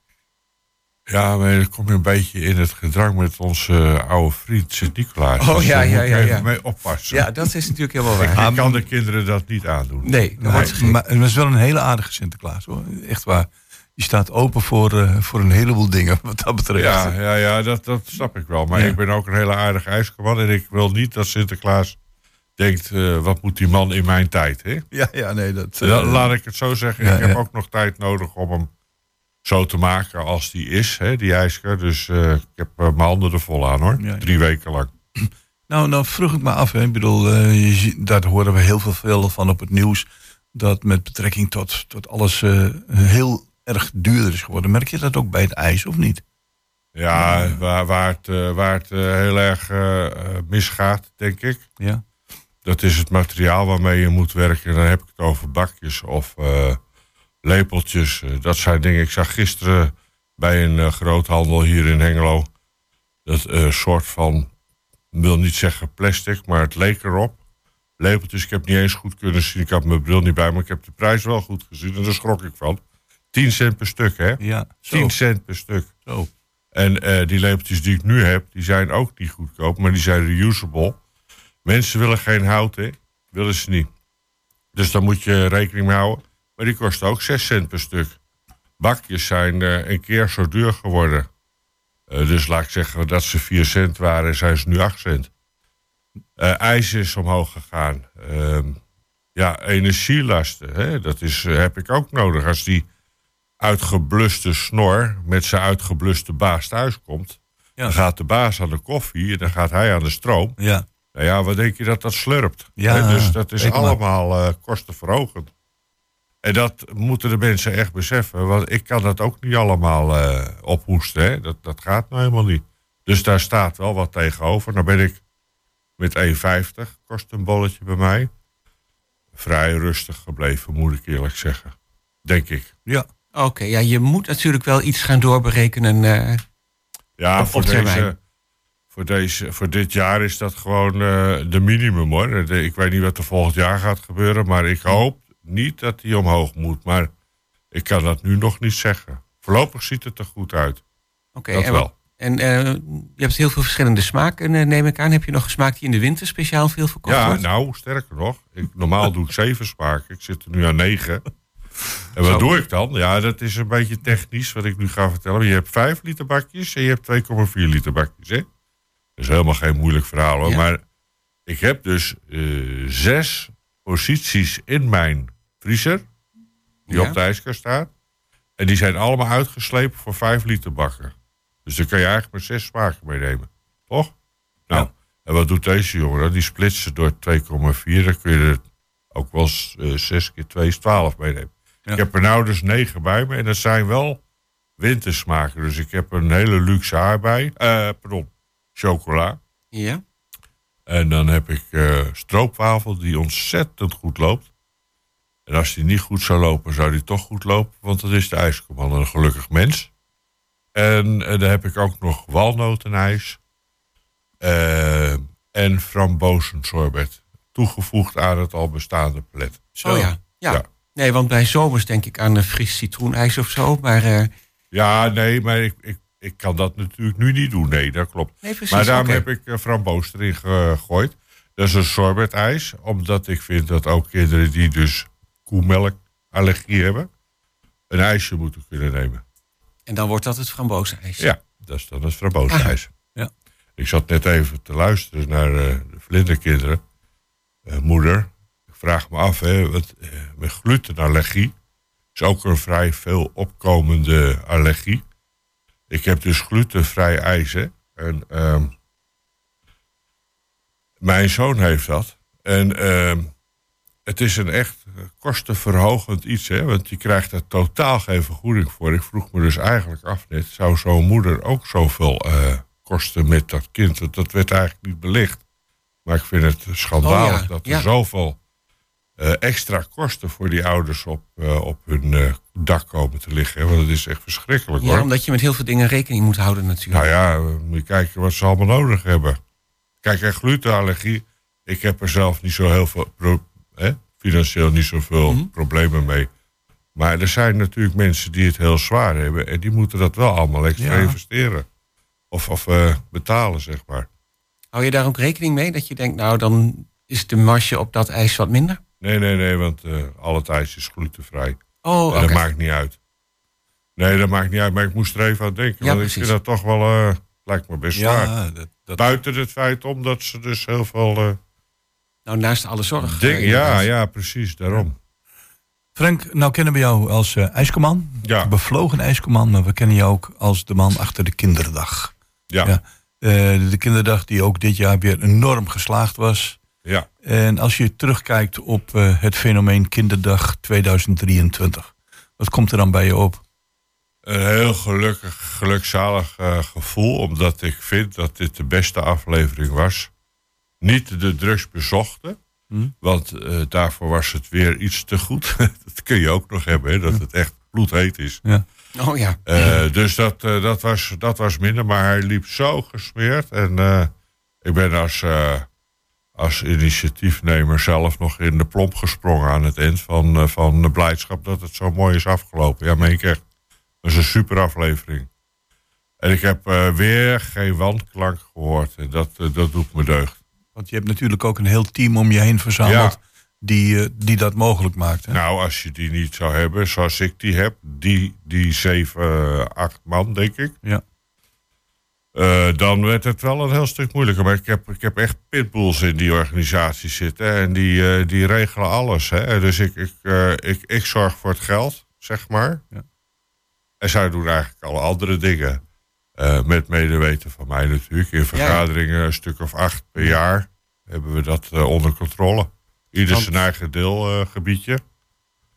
Ja, maar dan kom je een beetje in het gedrang met onze eh, oude vriend Sint-Nicolaas. Oh, Dus ja, ja, ja, even ja. mee oppassen. Ja, dat is natuurlijk helemaal waar. *laughs* Ik kan de kinderen dat niet aandoen. Nee, dat Nee, wordt maar het is wel een hele aardige Sinterklaas hoor. Echt waar. Staat open voor, eh, voor een heleboel dingen wat dat betreft. Ja, ja, ja dat, dat snap ik wel. Maar Ja. ik ben ook een hele aardige ijskerman. En ik wil niet dat Sinterklaas denkt... eh, wat moet die man in mijn tijd, hè? ja, ja, nee, dat... eh, La- Laat ik het zo zeggen. ja, ik heb ja. ook nog tijd nodig om hem zo te maken als die is, hè, die ijsker. Dus ik heb mijn handen er vol aan, hoor. Drie weken lang. Nou, nou vroeg ik me af. Hè. Ik bedoel, je daar horen we heel veel, veel van op het nieuws. Dat met betrekking tot, tot alles heel erg duurder is geworden. Merk je dat ook bij het ijs of niet? Ja, waar, waar het, eh, waar het eh, heel erg eh, misgaat, denk ik... Ja. Dat is het materiaal waarmee je moet werken. Dan heb ik het over bakjes of lepeltjes. Dat zijn dingen. Ik zag gisteren bij een groothandel hier in Hengelo... dat eh, soort van, ik wil niet zeggen plastic, maar het leek erop. Lepeltjes, ik heb niet eens goed kunnen zien. Ik had mijn bril niet bij, maar ik heb de prijs wel goed gezien. En daar schrok ik van. 10 cent per stuk, hè? Ja, zo. 10 cent per stuk. zo. En eh, die lepeltjes die ik nu heb, die zijn ook niet goedkoop, maar die zijn reusable. Mensen willen geen hout, hè? Willen ze niet. Dus daar moet je rekening mee houden. Maar die kosten ook 6 cent per stuk. Bakjes zijn eh, een keer zo duur geworden. Eh, dus laat ik zeggen dat ze 4 cent waren, zijn ze nu 8 cent. Ijs is omhoog gegaan. Ehm, ja, energielasten, hè? dat is, heb ik ook nodig. Als die uitgebluste snor met zijn uitgebluste baas thuiskomt... Ja. dan gaat de baas aan de koffie en dan gaat hij aan de stroom. Ja, Nou ja, wat denk je dat dat slurpt? Ja, dus dat is allemaal eh, kostenverhogend. En dat moeten de mensen echt beseffen. Want ik kan dat ook niet allemaal eh, ophoesten. Hè? Dat, dat gaat nou helemaal niet. Dus daar staat wel wat tegenover. Nou ben ik met 1,50 kost een bolletje bij mij. Vrij rustig gebleven, moet ik eerlijk zeggen. Denk ik. ja. Oké, ja, je moet natuurlijk wel iets gaan doorberekenen. eh, Ja, Op- voor, op deze, voor, deze, voor dit jaar is dat gewoon eh, de minimum hoor. De- ik weet niet wat er volgend jaar gaat gebeuren, maar ik hoop niet dat die omhoog moet. Maar ik kan dat nu nog niet zeggen. Voorlopig ziet het er goed uit. Oké, en, wel. en eh, je hebt heel veel verschillende smaken, neem ik aan. Heb je nog een smaak die in de winter speciaal veel verkocht Ja, wordt? nou, sterker nog. Ik, normaal doe ik zeven smaken. Ik zit er nu aan negen. En wat Zo. doe ik dan? Ja, dat is een beetje technisch wat ik nu ga vertellen. Je hebt 5 liter bakjes en je hebt 2,4 liter bakjes. Hè? Dat is helemaal geen moeilijk verhaal hoor. Ja. Maar ik heb dus eh, zes posities in mijn vriezer. Die Ja. op de ijskast staan. En die zijn allemaal uitgeslepen voor 5 liter bakken. Dus daar kan je eigenlijk maar zes smaken meenemen. Toch? Nou, en wat doet deze jongen dan? Die splitsen door 2,4. Dan kun je er ook wel eens, eh, 6 keer 2 is 12 meenemen. Ja. Ik heb er nou dus 9 bij me. En dat zijn wel wintersmaken. Dus ik heb een hele luxe aardbei. eh pardon, chocola. Ja. En dan heb ik eh stroopwafel die ontzettend goed loopt. En als die niet goed zou lopen, zou die toch goed lopen. Want dat is de ijskoman, een gelukkig mens. En, eh, dan heb ik ook nog walnotenijs. en frambozensorbet. Toegevoegd aan het al bestaande palet. Oh ja. ja. Ja. Nee, want bij zomers denk ik aan een fris citroenijs of zo. Maar eh, Ja, nee, maar ik, ik, ik kan dat natuurlijk nu niet doen. Nee, dat klopt. nee, precies. Maar daarom heb ik eh, framboos erin gegooid. Dat is een sorbetijs. Omdat ik vind dat ook kinderen die dus koemelkallergie hebben... een ijsje moeten kunnen nemen. En dan wordt dat het frambozenijs. Ja, dat is dan het framboosijs. Ja. Ik zat net even te luisteren naar eh, de vlinderkinderen. Eh, moeder, vraag me af, hè, wat, eh, met glutenallergie... is ook een vrij veel opkomende allergie. Ik heb dus glutenvrij ijs, hè. En ehm, mijn zoon heeft dat. En ehm, het is een echt kostenverhogend iets, hè. Want je krijgt er totaal geen vergoeding voor. Ik vroeg me dus eigenlijk af net... zou zo'n moeder ook zoveel eh, kosten met dat kind? Want dat werd eigenlijk niet belicht. Maar ik vind het schandalig Oh ja, dat er ja. zoveel extra kosten voor die ouders op, eh, op hun eh, dak komen te liggen. hè. Want het is echt verschrikkelijk Ja, hoor. omdat je met heel veel dingen rekening moet houden natuurlijk. Nou ja, eh, moet je kijken wat ze allemaal nodig hebben. Kijk, en glutenallergie, ik heb er zelf niet zo heel veel, pro- hè, financieel niet zoveel Mhm. problemen mee. Maar er zijn natuurlijk mensen die het heel zwaar hebben en die moeten dat wel allemaal extra Ja. investeren. Of, of eh, betalen, zeg maar. Hou je daar ook rekening mee? Dat je denkt, nou dan is de marge op dat ijs wat minder? Nee, nee, nee, want eh al het ijs is glutenvrij. Oh, dat maakt niet uit. Nee, dat maakt niet uit, maar ik moest er even aan denken. Ja, want ik precies. vind dat toch wel, eh, lijkt me best zwaar. Ja, dat, dat, Buiten het feit om dat ze dus heel veel eh, Nou, naast alle zorg. dingen... eh, ja, ja, precies, daarom. Frank, nou kennen we jou als eh ijskoman. Ja. Bevlogen ijskoman, maar we kennen jou ook als de man achter de kinderdag. Ja, Ja. ja. Eh, de kinderdag die ook dit jaar weer enorm geslaagd was. En als je terugkijkt op eh, het fenomeen Kinderdag 2023, wat komt er dan bij je op? Een heel gelukkig, gelukzalig eh, gevoel, omdat ik vind dat dit de beste aflevering was. Niet de drugsbezochte, Hm? want eh, daarvoor was het weer iets te goed. *laughs* dat kun je ook nog hebben, hè, dat het echt bloedheet is. Ja. Oh ja. Eh, dus dat, dat, was, dat was minder, maar hij liep zo gesmeerd. En eh, ik ben als, eh, als initiatiefnemer zelf nog in de plomp gesprongen aan het eind van, eh, van de blijdschap dat het zo mooi is afgelopen. Ja, meen ik echt. Dat is een super aflevering. En ik heb eh, weer geen wandklank gehoord. En dat, eh, dat doet me deugd. Want je hebt natuurlijk ook een heel team om je heen verzameld die, die dat mogelijk maakt. Hè? Nou, als je die niet zou hebben, zoals ik die heb, die, die zeven, acht man, denk ik. Ja. Eh, dan werd het wel een heel stuk moeilijker. Maar ik heb, ik heb echt pitbulls in die organisatie zitten. En die, eh, die regelen alles. Hè. Dus ik, ik, eh, ik, ik zorg voor het geld, zeg maar. Ja. En zij doen eigenlijk alle andere dingen. Met medeweten van mij natuurlijk. In vergaderingen, een stuk of acht per jaar, hebben we dat onder controle. Ieder zijn eigen deelgebiedje.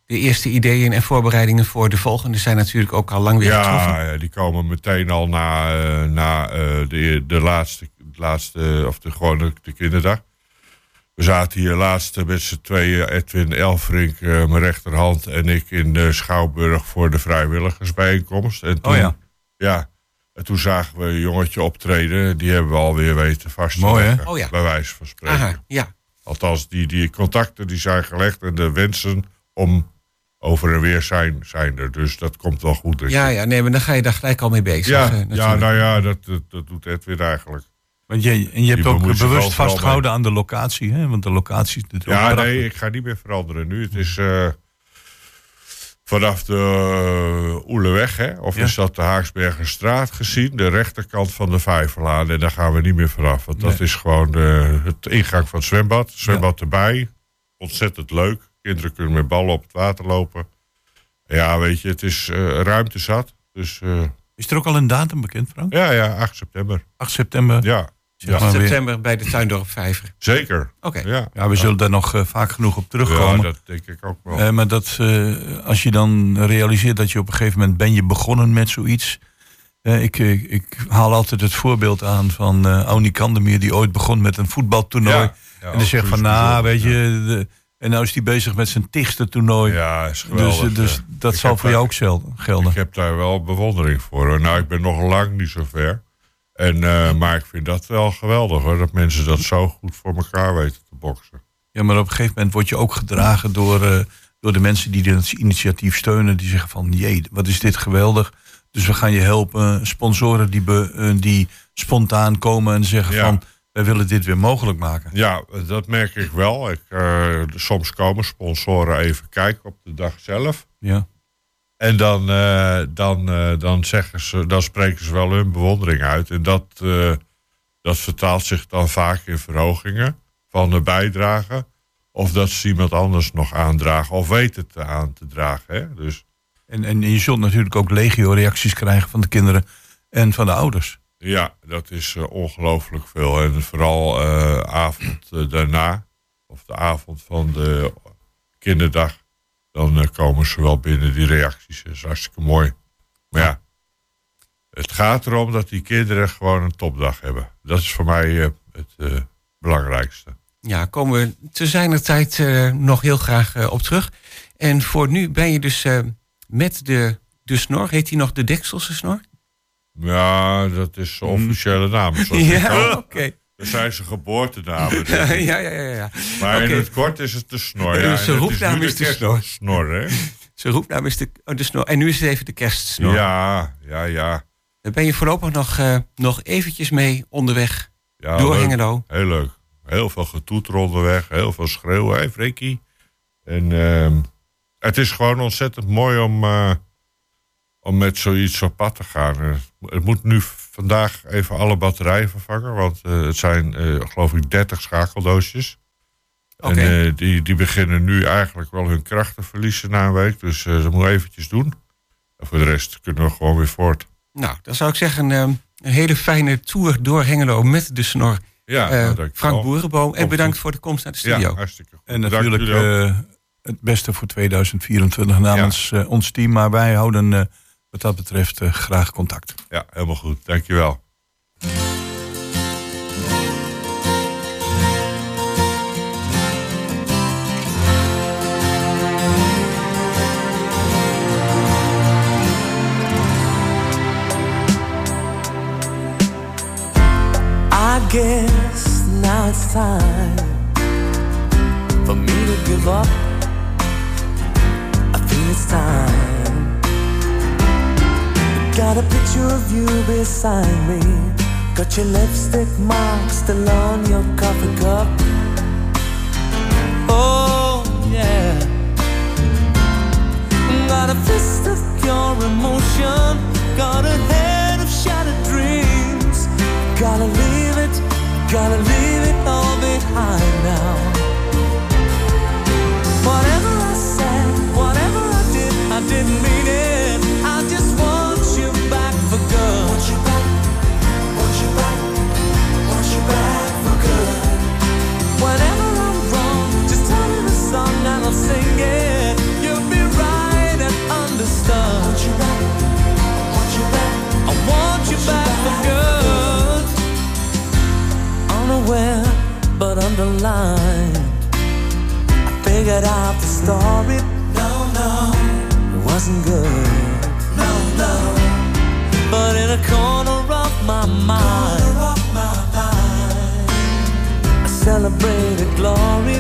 De eerste ideeën en voorbereidingen voor de volgende zijn natuurlijk ook al lang weer getroffen. Ja, ja, die komen meteen al na, eh, na eh, de, de laatste, de laatste, of de, gewoon de, de kinderdag. We zaten hier laatst met z'n tweeën, Edwin Elfrink, eh, mijn rechterhand, en ik in de Schouwburg voor de vrijwilligersbijeenkomst. En toen, Oh ja. ja, En toen zagen we een jongetje optreden. Die hebben we alweer weten vast te Mooi, leggen, Oh ja. Bij wijze van spreken. Aha, ja. Althans, die, die contacten die zijn gelegd en de wensen om over en weer zijn, zijn er. Dus dat komt wel goed. Ja, ja, nee, maar dan ga je daar gelijk al mee bezig. ja, ja, nou ja, dat, dat, dat doet Edwin eigenlijk. Want je, en je hebt Die ook bewust vastgehouden aan de locatie, hè? Want de locatie is natuurlijk Ja, nee, ik ga niet meer veranderen nu. Het is eh, vanaf de uh, Oeleweg, hè? of Ja. is dat de Haaksbergenstraat gezien, de rechterkant van de Vijverlaan. En daar gaan we niet meer vanaf. Want dat is gewoon eh, het ingang van het zwembad. Zwembad erbij. Ontzettend leuk. Kinderen kunnen met ballen op het water lopen. Ja, weet je, het is eh, ruimte zat. Dus eh, Is er ook al een datum bekend, Frank? ja, ja, 8 september. 8 september. Ja, zeg ja. maar weer. September bij de Tuindorp Vijver. zeker. Oké. Ja. Ja, we zullen daar nog eh, vaak genoeg op ja, terugkomen. dat denk ik ook wel. Eh, maar dat, eh, als je dan realiseert dat je op een gegeven moment ben je begonnen met zoiets. Eh, ik, ik, ik haal altijd het voorbeeld aan van eh Auni die ooit begon met een voetbaltoernooi. Ja, ja, en die zegt van, nou, weet je, de- en nou is hij bezig met zijn tichtste toernooi. Ja, is dus geweldig. dus ja. dat Ik zal voor daar- jou ook gelden. Ik heb daar wel bewondering voor. Nou, ik ben nog lang niet zo ver. En, eh, maar ik vind dat wel geweldig hoor. Dat mensen dat zo goed voor elkaar weten te boksen. Ja, maar op een gegeven moment word je ook gedragen door, eh, door de mensen die dit initiatief steunen. Die zeggen van, jee, wat is dit geweldig. Dus we gaan je helpen. Sponsoren die, be- eh, die spontaan komen en zeggen Ja. van, wij willen dit weer mogelijk maken. Ja, dat merk ik wel. Ik, eh, soms komen sponsoren even kijken op de dag zelf. Ja. En dan, eh, dan, eh, dan, zeggen ze, dan spreken ze wel hun bewondering uit. En dat, dat vertaalt zich dan vaak in verhogingen van de bijdrage. Of dat ze iemand anders nog aandragen of weten te aan te dragen. Hè? Dus En, en je zult natuurlijk ook legio-reacties krijgen van de kinderen en van de ouders. Ja, dat is eh, ongelooflijk veel. En vooral eh avond eh, daarna, of de avond van de kinderdag, dan komen ze wel binnen die reacties. Dat is hartstikke mooi. Maar ja, het gaat erom dat die kinderen gewoon een topdag hebben. Dat is voor mij het belangrijkste. Ja, komen we te zijner tijd nog heel graag op terug. En voor nu ben je dus met de, de snor, heet die nog de Dekselse snor? Ja, dat is de officiële naam. *laughs* Ja, oké. Dat zijn zijn geboortenamen. *laughs* Ja, ja, ja, ja, ja. Maar in het kort is het de snor. Ja, zijn roepnaam is de snor. kerstsnor, hè? *laughs* Zijn roepnaam is de, oh, de snor. En nu is het even de kerstsnor. Ja, ja, ja. Daar ben je voorlopig nog, eh, nog eventjes mee onderweg ja door leuk. Hengelo. Heel leuk. Heel veel getoeter onderweg. Heel veel schreeuwen. Hé, hey, Frikkie. En ehm, het is gewoon ontzettend mooi om, eh, om met zoiets op pad te gaan. Eh, het moet nu vandaag even alle batterijen vervangen. Want eh, het zijn, eh, geloof ik, 30 schakeldoosjes. Oké. En eh, die, die beginnen nu eigenlijk wel hun kracht te verliezen na een week. Dus eh, dat moeten we eventjes doen. En voor de rest kunnen we gewoon weer voort. Nou, dan zou ik zeggen een hele fijne tour door Hengelo met de snor. Ja, dankjewel. Frank Boerenboom. En bedankt voor de komst naar de studio. Ja, hartstikke goed. En natuurlijk eh, het beste voor 2024 namens eh, ons team. Maar wij houden eh, wat dat betreft eh, graag contact. Ja, helemaal goed. Dankjewel. I guess now it's time for me to give up. I think it's time. Got a picture of you beside me. Got your lipstick mark still on your coffee cup. Oh, yeah. Got a fist of pure emotion. Got a head of shattered dreams. Gotta leave it, gotta leave it all behind now. Whatever I said, whatever I did, I didn't mean it. Underlined. I figured out the story. No, no, it wasn't good. No, no. But in a corner of my mind. I celebrated glory,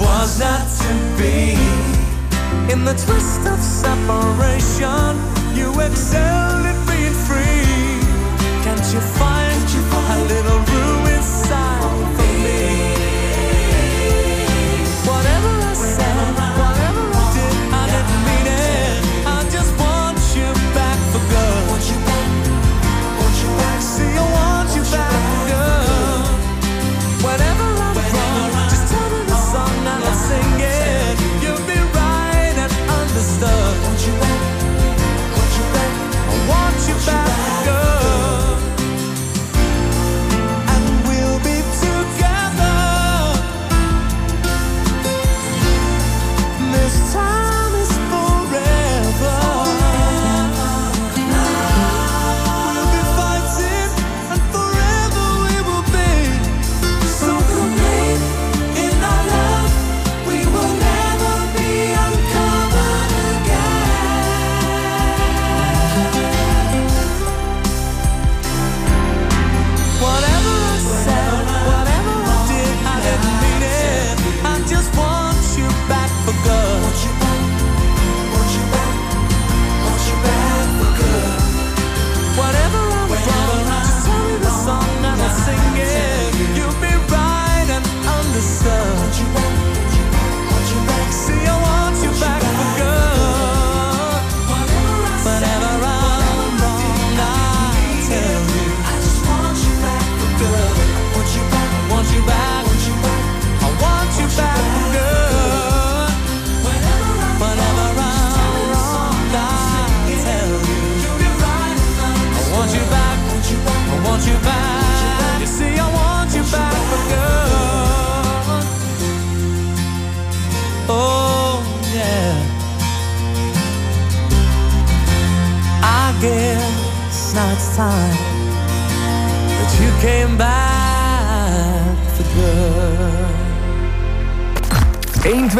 was not to be. In the twist of separation, you excelled at being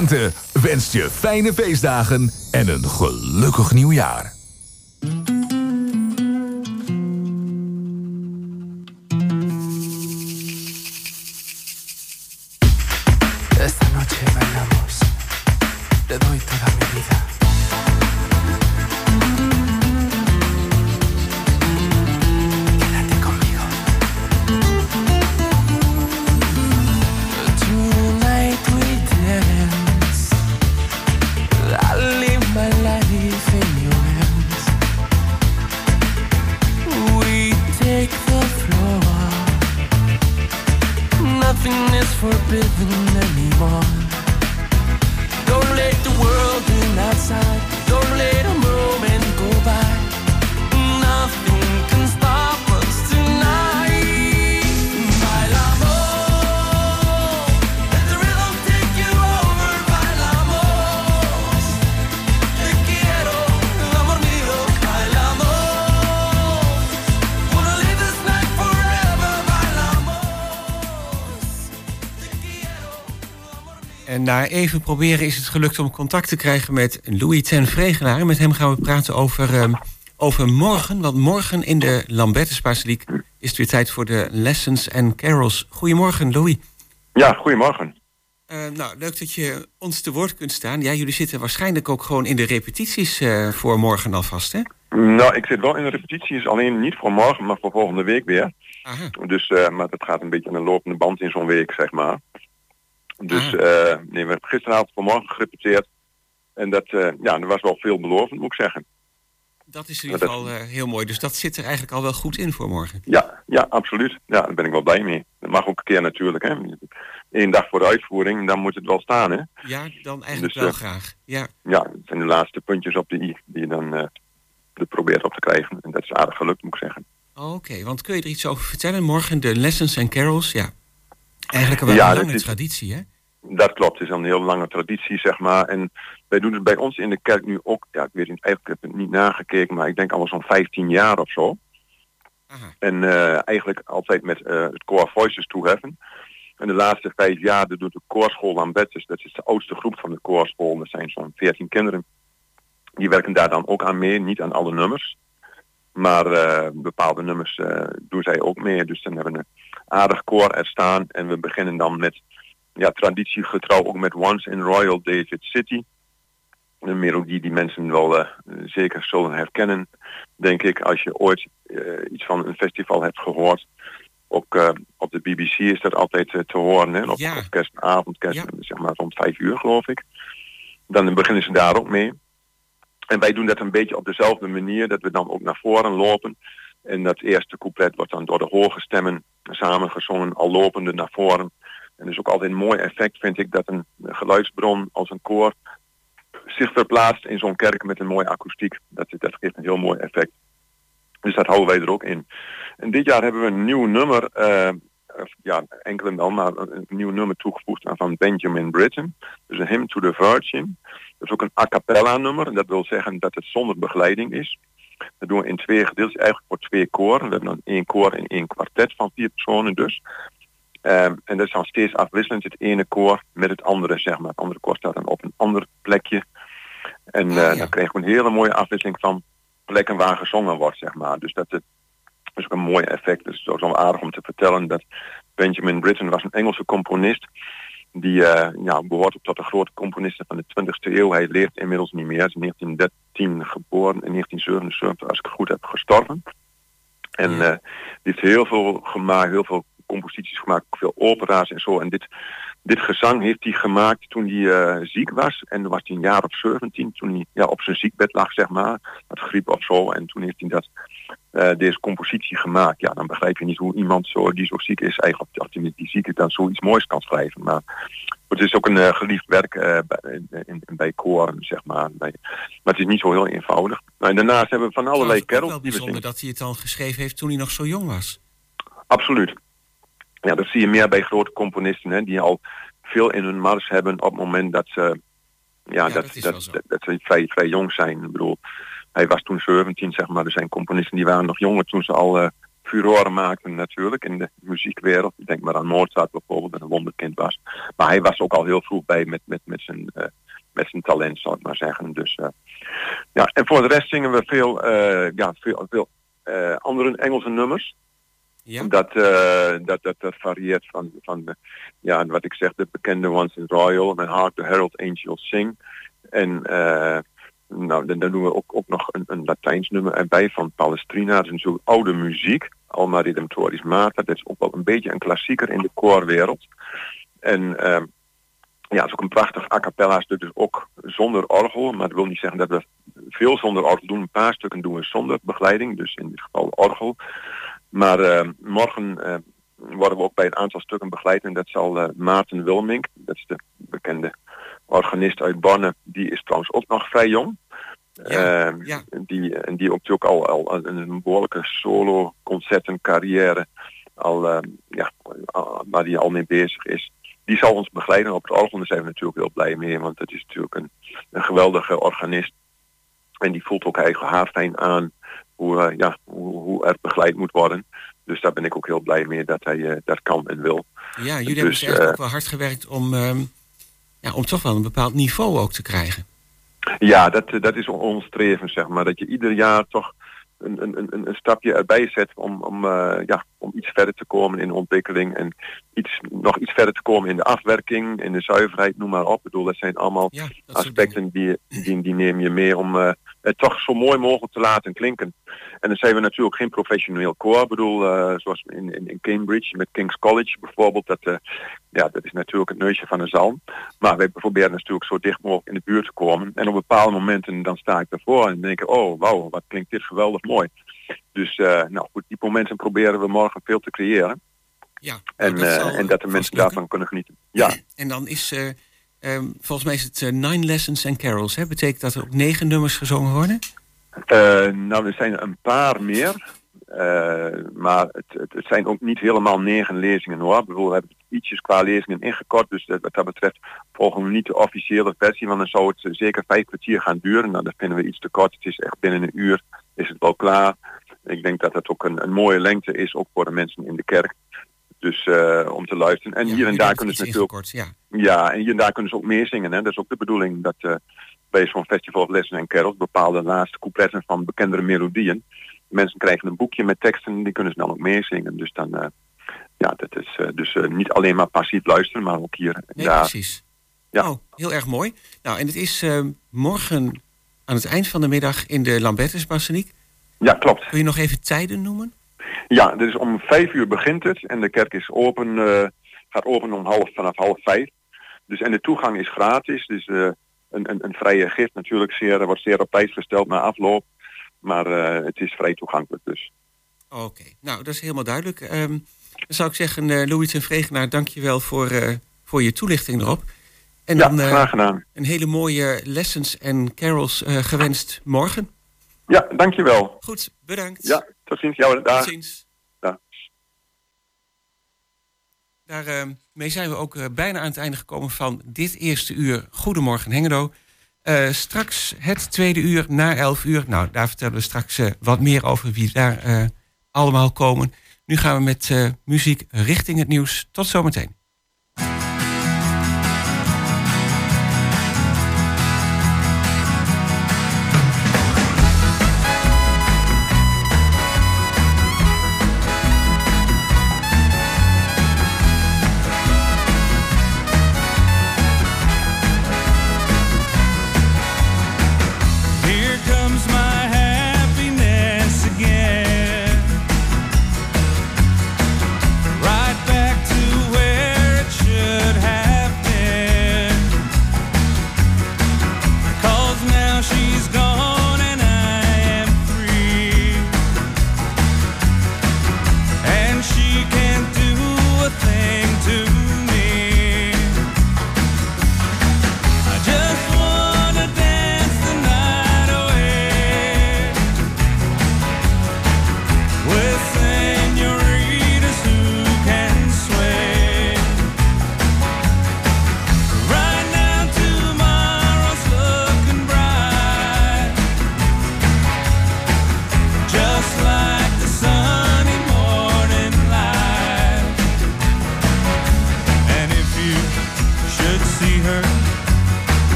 120 wenst je fijne feestdagen en een gelukkig nieuwjaar. Even proberen is het gelukt om contact te krijgen met Louis ten Vregenaar. En met hem gaan we praten over, ehm, over morgen. Want morgen in de Lambertus-basiliek is het weer tijd voor de Lessons and Carols. Goedemorgen, Louis. Ja, goedemorgen. Eh, nou, leuk dat je ons te woord kunt staan. Ja, jullie zitten waarschijnlijk ook gewoon in de repetities eh, voor morgen alvast, hè? Nou, ik zit wel in de repetities, alleen niet voor morgen, maar voor volgende week weer. Aha. Dus, eh, maar dat gaat een beetje aan een lopende band in zo'n week, zeg maar. Dus, eh, nee, we hebben gisteravond voor morgen gerepeteerd. En dat, eh, ja, dat was wel veelbelovend, moet ik zeggen. Dat is in ieder geval eh, heel mooi. Dus dat zit er eigenlijk al wel goed in voor morgen. Ja, ja, absoluut. Ja, daar ben ik wel blij mee. Dat mag ook een keer natuurlijk, hè. Eén dag voor de uitvoering, dan moet het wel staan, hè. Ja, dan eigenlijk Dus, wel eh, graag. Ja. Ja, het zijn de laatste puntjes op de i die je dan er probeert op te krijgen. En dat is aardig gelukt, moet ik zeggen. Oké, want kun je er iets over vertellen? Morgen de Lessons and Carols, ja. Eigenlijk wel Ja, een lange is- traditie, hè? Dat klopt, het is een heel lange traditie, zeg maar. En wij doen het bij ons in de kerk nu ook, ja, ik weet niet, eigenlijk heb ik het niet nagekeken, maar ik denk al zo'n 15 jaar of zo. En eh, eigenlijk altijd met eh, het Core Voices toeheffen. En de laatste vijf jaar doet de koorschool Lambertus, dat is de oudste groep van de koorschool. Dat zijn zo'n 14 kinderen. Die werken daar dan ook aan mee, niet aan alle nummers. Maar eh, bepaalde nummers eh, doen zij ook mee. Dus dan hebben we een aardig koor er staan. En we beginnen dan met ja, traditiegetrouw ook met Once in Royal David City. Een melodie die mensen wel eh, zeker zullen herkennen, denk ik, als je ooit iets van een festival hebt gehoord. Ook op de BBC is dat altijd te horen, hè? Op, Ja. op kerstavond, kerst, zeg maar rond vijf uur geloof ik. Dan beginnen ze daar ook mee. En wij doen dat een beetje op dezelfde manier, dat we dan ook naar voren lopen. En dat eerste couplet wordt dan door de hoge stemmen samengezongen, al lopende naar voren. En is ook altijd een mooi effect, vind ik, dat een geluidsbron als een koor zich verplaatst in zo'n kerk met een mooie akoestiek. Dat, dat geeft een heel mooi effect. Dus dat houden wij er ook in. En dit jaar hebben we een nieuw nummer, eh, ja, enkele dan, maar een nieuw nummer toegevoegd aan van Benjamin Britten. Dus een Hymn to the Virgin. Dat is ook een a cappella nummer. En dat wil zeggen dat het zonder begeleiding is. Dat doen we in twee gedeeltes, eigenlijk voor twee koren. We hebben dan één koor en één kwartet van vier personen dus. Ehm, en dat is dan steeds afwisselend, het ene koor met het andere, zeg maar. Het andere koor staat dan op een ander plekje. En eh, dan krijgen we een hele mooie afwisseling van plekken waar gezongen wordt, zeg maar. Dus dat, het, is ook een mooi effect. Dus het is ook wel aardig om te vertellen dat Benjamin Britten was een Engelse componist. Die eh, ja, behoort tot de grote componisten van de 20e eeuw. Hij leeft inmiddels niet meer. Hij is in 1913 geboren, in 1977, als ik het goed heb, gestorven. En eh, die heeft heel veel gemaakt, heel veel composities gemaakt, veel opera's en zo. En dit, dit gezang heeft hij gemaakt toen hij eh, ziek was. En dan was hij een jaar of 17, toen hij ja, op zijn ziekbed lag, zeg maar. Had griep of zo. En toen heeft hij dat, eh, deze compositie gemaakt. Ja, dan begrijp je niet hoe iemand zo, die zo ziek is, eigenlijk als met die ziekte dan zoiets moois kan schrijven. Maar het is ook een eh, geliefd werk eh, bij, in, in- bij koren, zeg maar. Bij, maar het is niet zo heel eenvoudig. Nou, en daarnaast hebben we van allerlei Trouwens, ook carols wel die we bijzonder dat hij het al geschreven heeft toen hij nog zo jong was. Absoluut. Ja, dat zie je meer bij grote componisten, hè, die al veel in hun mars hebben op het moment dat ze, ja, dat, dat is dat, ze vrij, vrij jong zijn. Ik bedoel, hij was toen 17, zeg maar. Er zijn componisten die waren nog jonger toen ze al eh furoren maakten natuurlijk in de muziekwereld. Ik denk maar aan Mozart bijvoorbeeld, dat een wonderkind was. Maar hij was ook al heel vroeg bij met, met, met, zijn, eh, met zijn talent, zou ik maar zeggen. Dus, eh, ja, en voor de rest zingen we veel, ja, veel, veel andere Engelse nummers. Ja. Dat, eh, dat, dat, dat varieert van, van de, ja, wat ik zeg, de bekende Once in Royal, met Hark the Herald Angels Sing. En eh, nou, dan, doen we ook, ook nog een, een Latijns nummer erbij van Palestrina. Dat is natuurlijk oude muziek, Alma Redemptoris Mater. Dat is ook wel een beetje een klassieker in de koorwereld. En eh, ja, het is ook een prachtig a cappella stuk, dus ook zonder orgel. Maar dat wil niet zeggen dat we veel zonder orgel doen. Een paar stukken doen we zonder begeleiding, dus in dit geval orgel. Maar eh, morgen eh, worden we ook bij een aantal stukken begeleid. En dat zal eh, Maarten Wilmink, dat is de bekende organist uit Borne. Die is trouwens ook nog vrij jong. Eh, Die, en die ook natuurlijk al, al een behoorlijke solo concertencarrière al, eh, ja, al- waar die al mee bezig is. Die zal ons begeleiden op het orgel. Daar zijn we natuurlijk heel blij mee, want het is natuurlijk een, een geweldige organist. En die voelt ook eigen haarfijn aan hoe, eh, ja, hoe, hoe er begeleid moet worden. Dus daar ben ik ook heel blij mee dat hij eh, dat kan en wil. Ja, jullie Dus, hebben dus eh, ook wel hard gewerkt om, ehm, ja, om toch wel een bepaald niveau ook te krijgen. Ja, dat, dat is ons streven, zeg maar. Dat je ieder jaar toch een, een, een, een stapje erbij zet om, om, eh, ja, om iets verder te komen in de ontwikkeling. En iets, nog iets verder te komen in de afwerking, in de zuiverheid, noem maar op. Ik bedoel, dat zijn allemaal aspecten die, die, die neem je mee om eh, het toch zo mooi mogelijk te laten klinken. En dan zijn we natuurlijk geen professioneel koor. Ik bedoel, eh, zoals in, in, in Cambridge met King's College bijvoorbeeld. Dat, eh, ja, dat is natuurlijk het neusje van een zalm. Maar wij proberen natuurlijk zo dicht mogelijk in de buurt te komen. En op bepaalde momenten dan sta ik daarvoor en denk ik, oh wauw, wat klinkt dit geweldig mooi. Dus eh, nou goed, die momenten proberen we morgen veel te creëren. Ja, En, dat en dat de mensen daarvan kunnen genieten. Ja, En dan is, eh, ehm, volgens mij is het eh, Nine Lessons and Carols. Hè? Betekent dat er ook negen nummers gezongen worden? Eh, nou, er zijn een paar meer. Eh, maar het, het, zijn ook niet helemaal negen lezingen hoor. Ik bedoel, we hebben ietsjes qua lezingen ingekort. Dus dat, wat dat betreft volgen we niet de officiële versie. Want dan zou het zeker vijf kwartier gaan duren. Nou, dat vinden we iets te kort. Het is echt binnen een uur is het wel klaar. Ik denk dat het ook een, een mooie lengte is, ook voor de mensen in de kerk. Dus eh, om te luisteren. En hier en daar kunnen ze natuurlijk... Ja. Ja, en hier en daar kunnen ze ook meezingen. Hè. Dat is ook de bedoeling. Dat, eh, bij zo'n festival of lessen en carols bepaalde laatste coupletten van bekendere melodieën. Mensen krijgen een boekje met teksten, die kunnen ze dan ook meezingen. Dus dan, eh, ja, dat is eh, dus niet alleen maar passief luisteren, maar ook hier en Nee, daar. precies. Ja. Oh, heel erg mooi. Nou, en het is eh, morgen aan het eind van de middag in de Lambertusbasiliek. Ja, klopt. Kun je nog even tijden noemen? Ja, dus om vijf uur begint het en de kerk is open, eh, gaat open om half, vanaf half vijf. Dus en de toegang is gratis, dus eh, een, een, een vrije gift natuurlijk zeer, wordt zeer op prijs gesteld na afloop. Maar eh, het is vrij toegankelijk dus. Oké, nou, dat is helemaal duidelijk. Ehm, dan zou ik zeggen, eh Louis en Vregenaar, dank je wel voor, eh, voor je toelichting erop. En Ja, dan eh, graag gedaan. een hele mooie lessons en carols eh, gewenst morgen. Ja, dankjewel. Goed, bedankt. Ja, tot ziens. Jou, dag. Tot ziens. Ja. Daarmee zijn we ook eh, bijna aan het einde gekomen van dit eerste uur Goedemorgen Hengelo. Eh, straks het tweede uur na 11 uur. Nou, daar vertellen we straks eh, wat meer over wie daar eh, allemaal komen. Nu gaan we met eh, muziek richting het nieuws. Tot zometeen.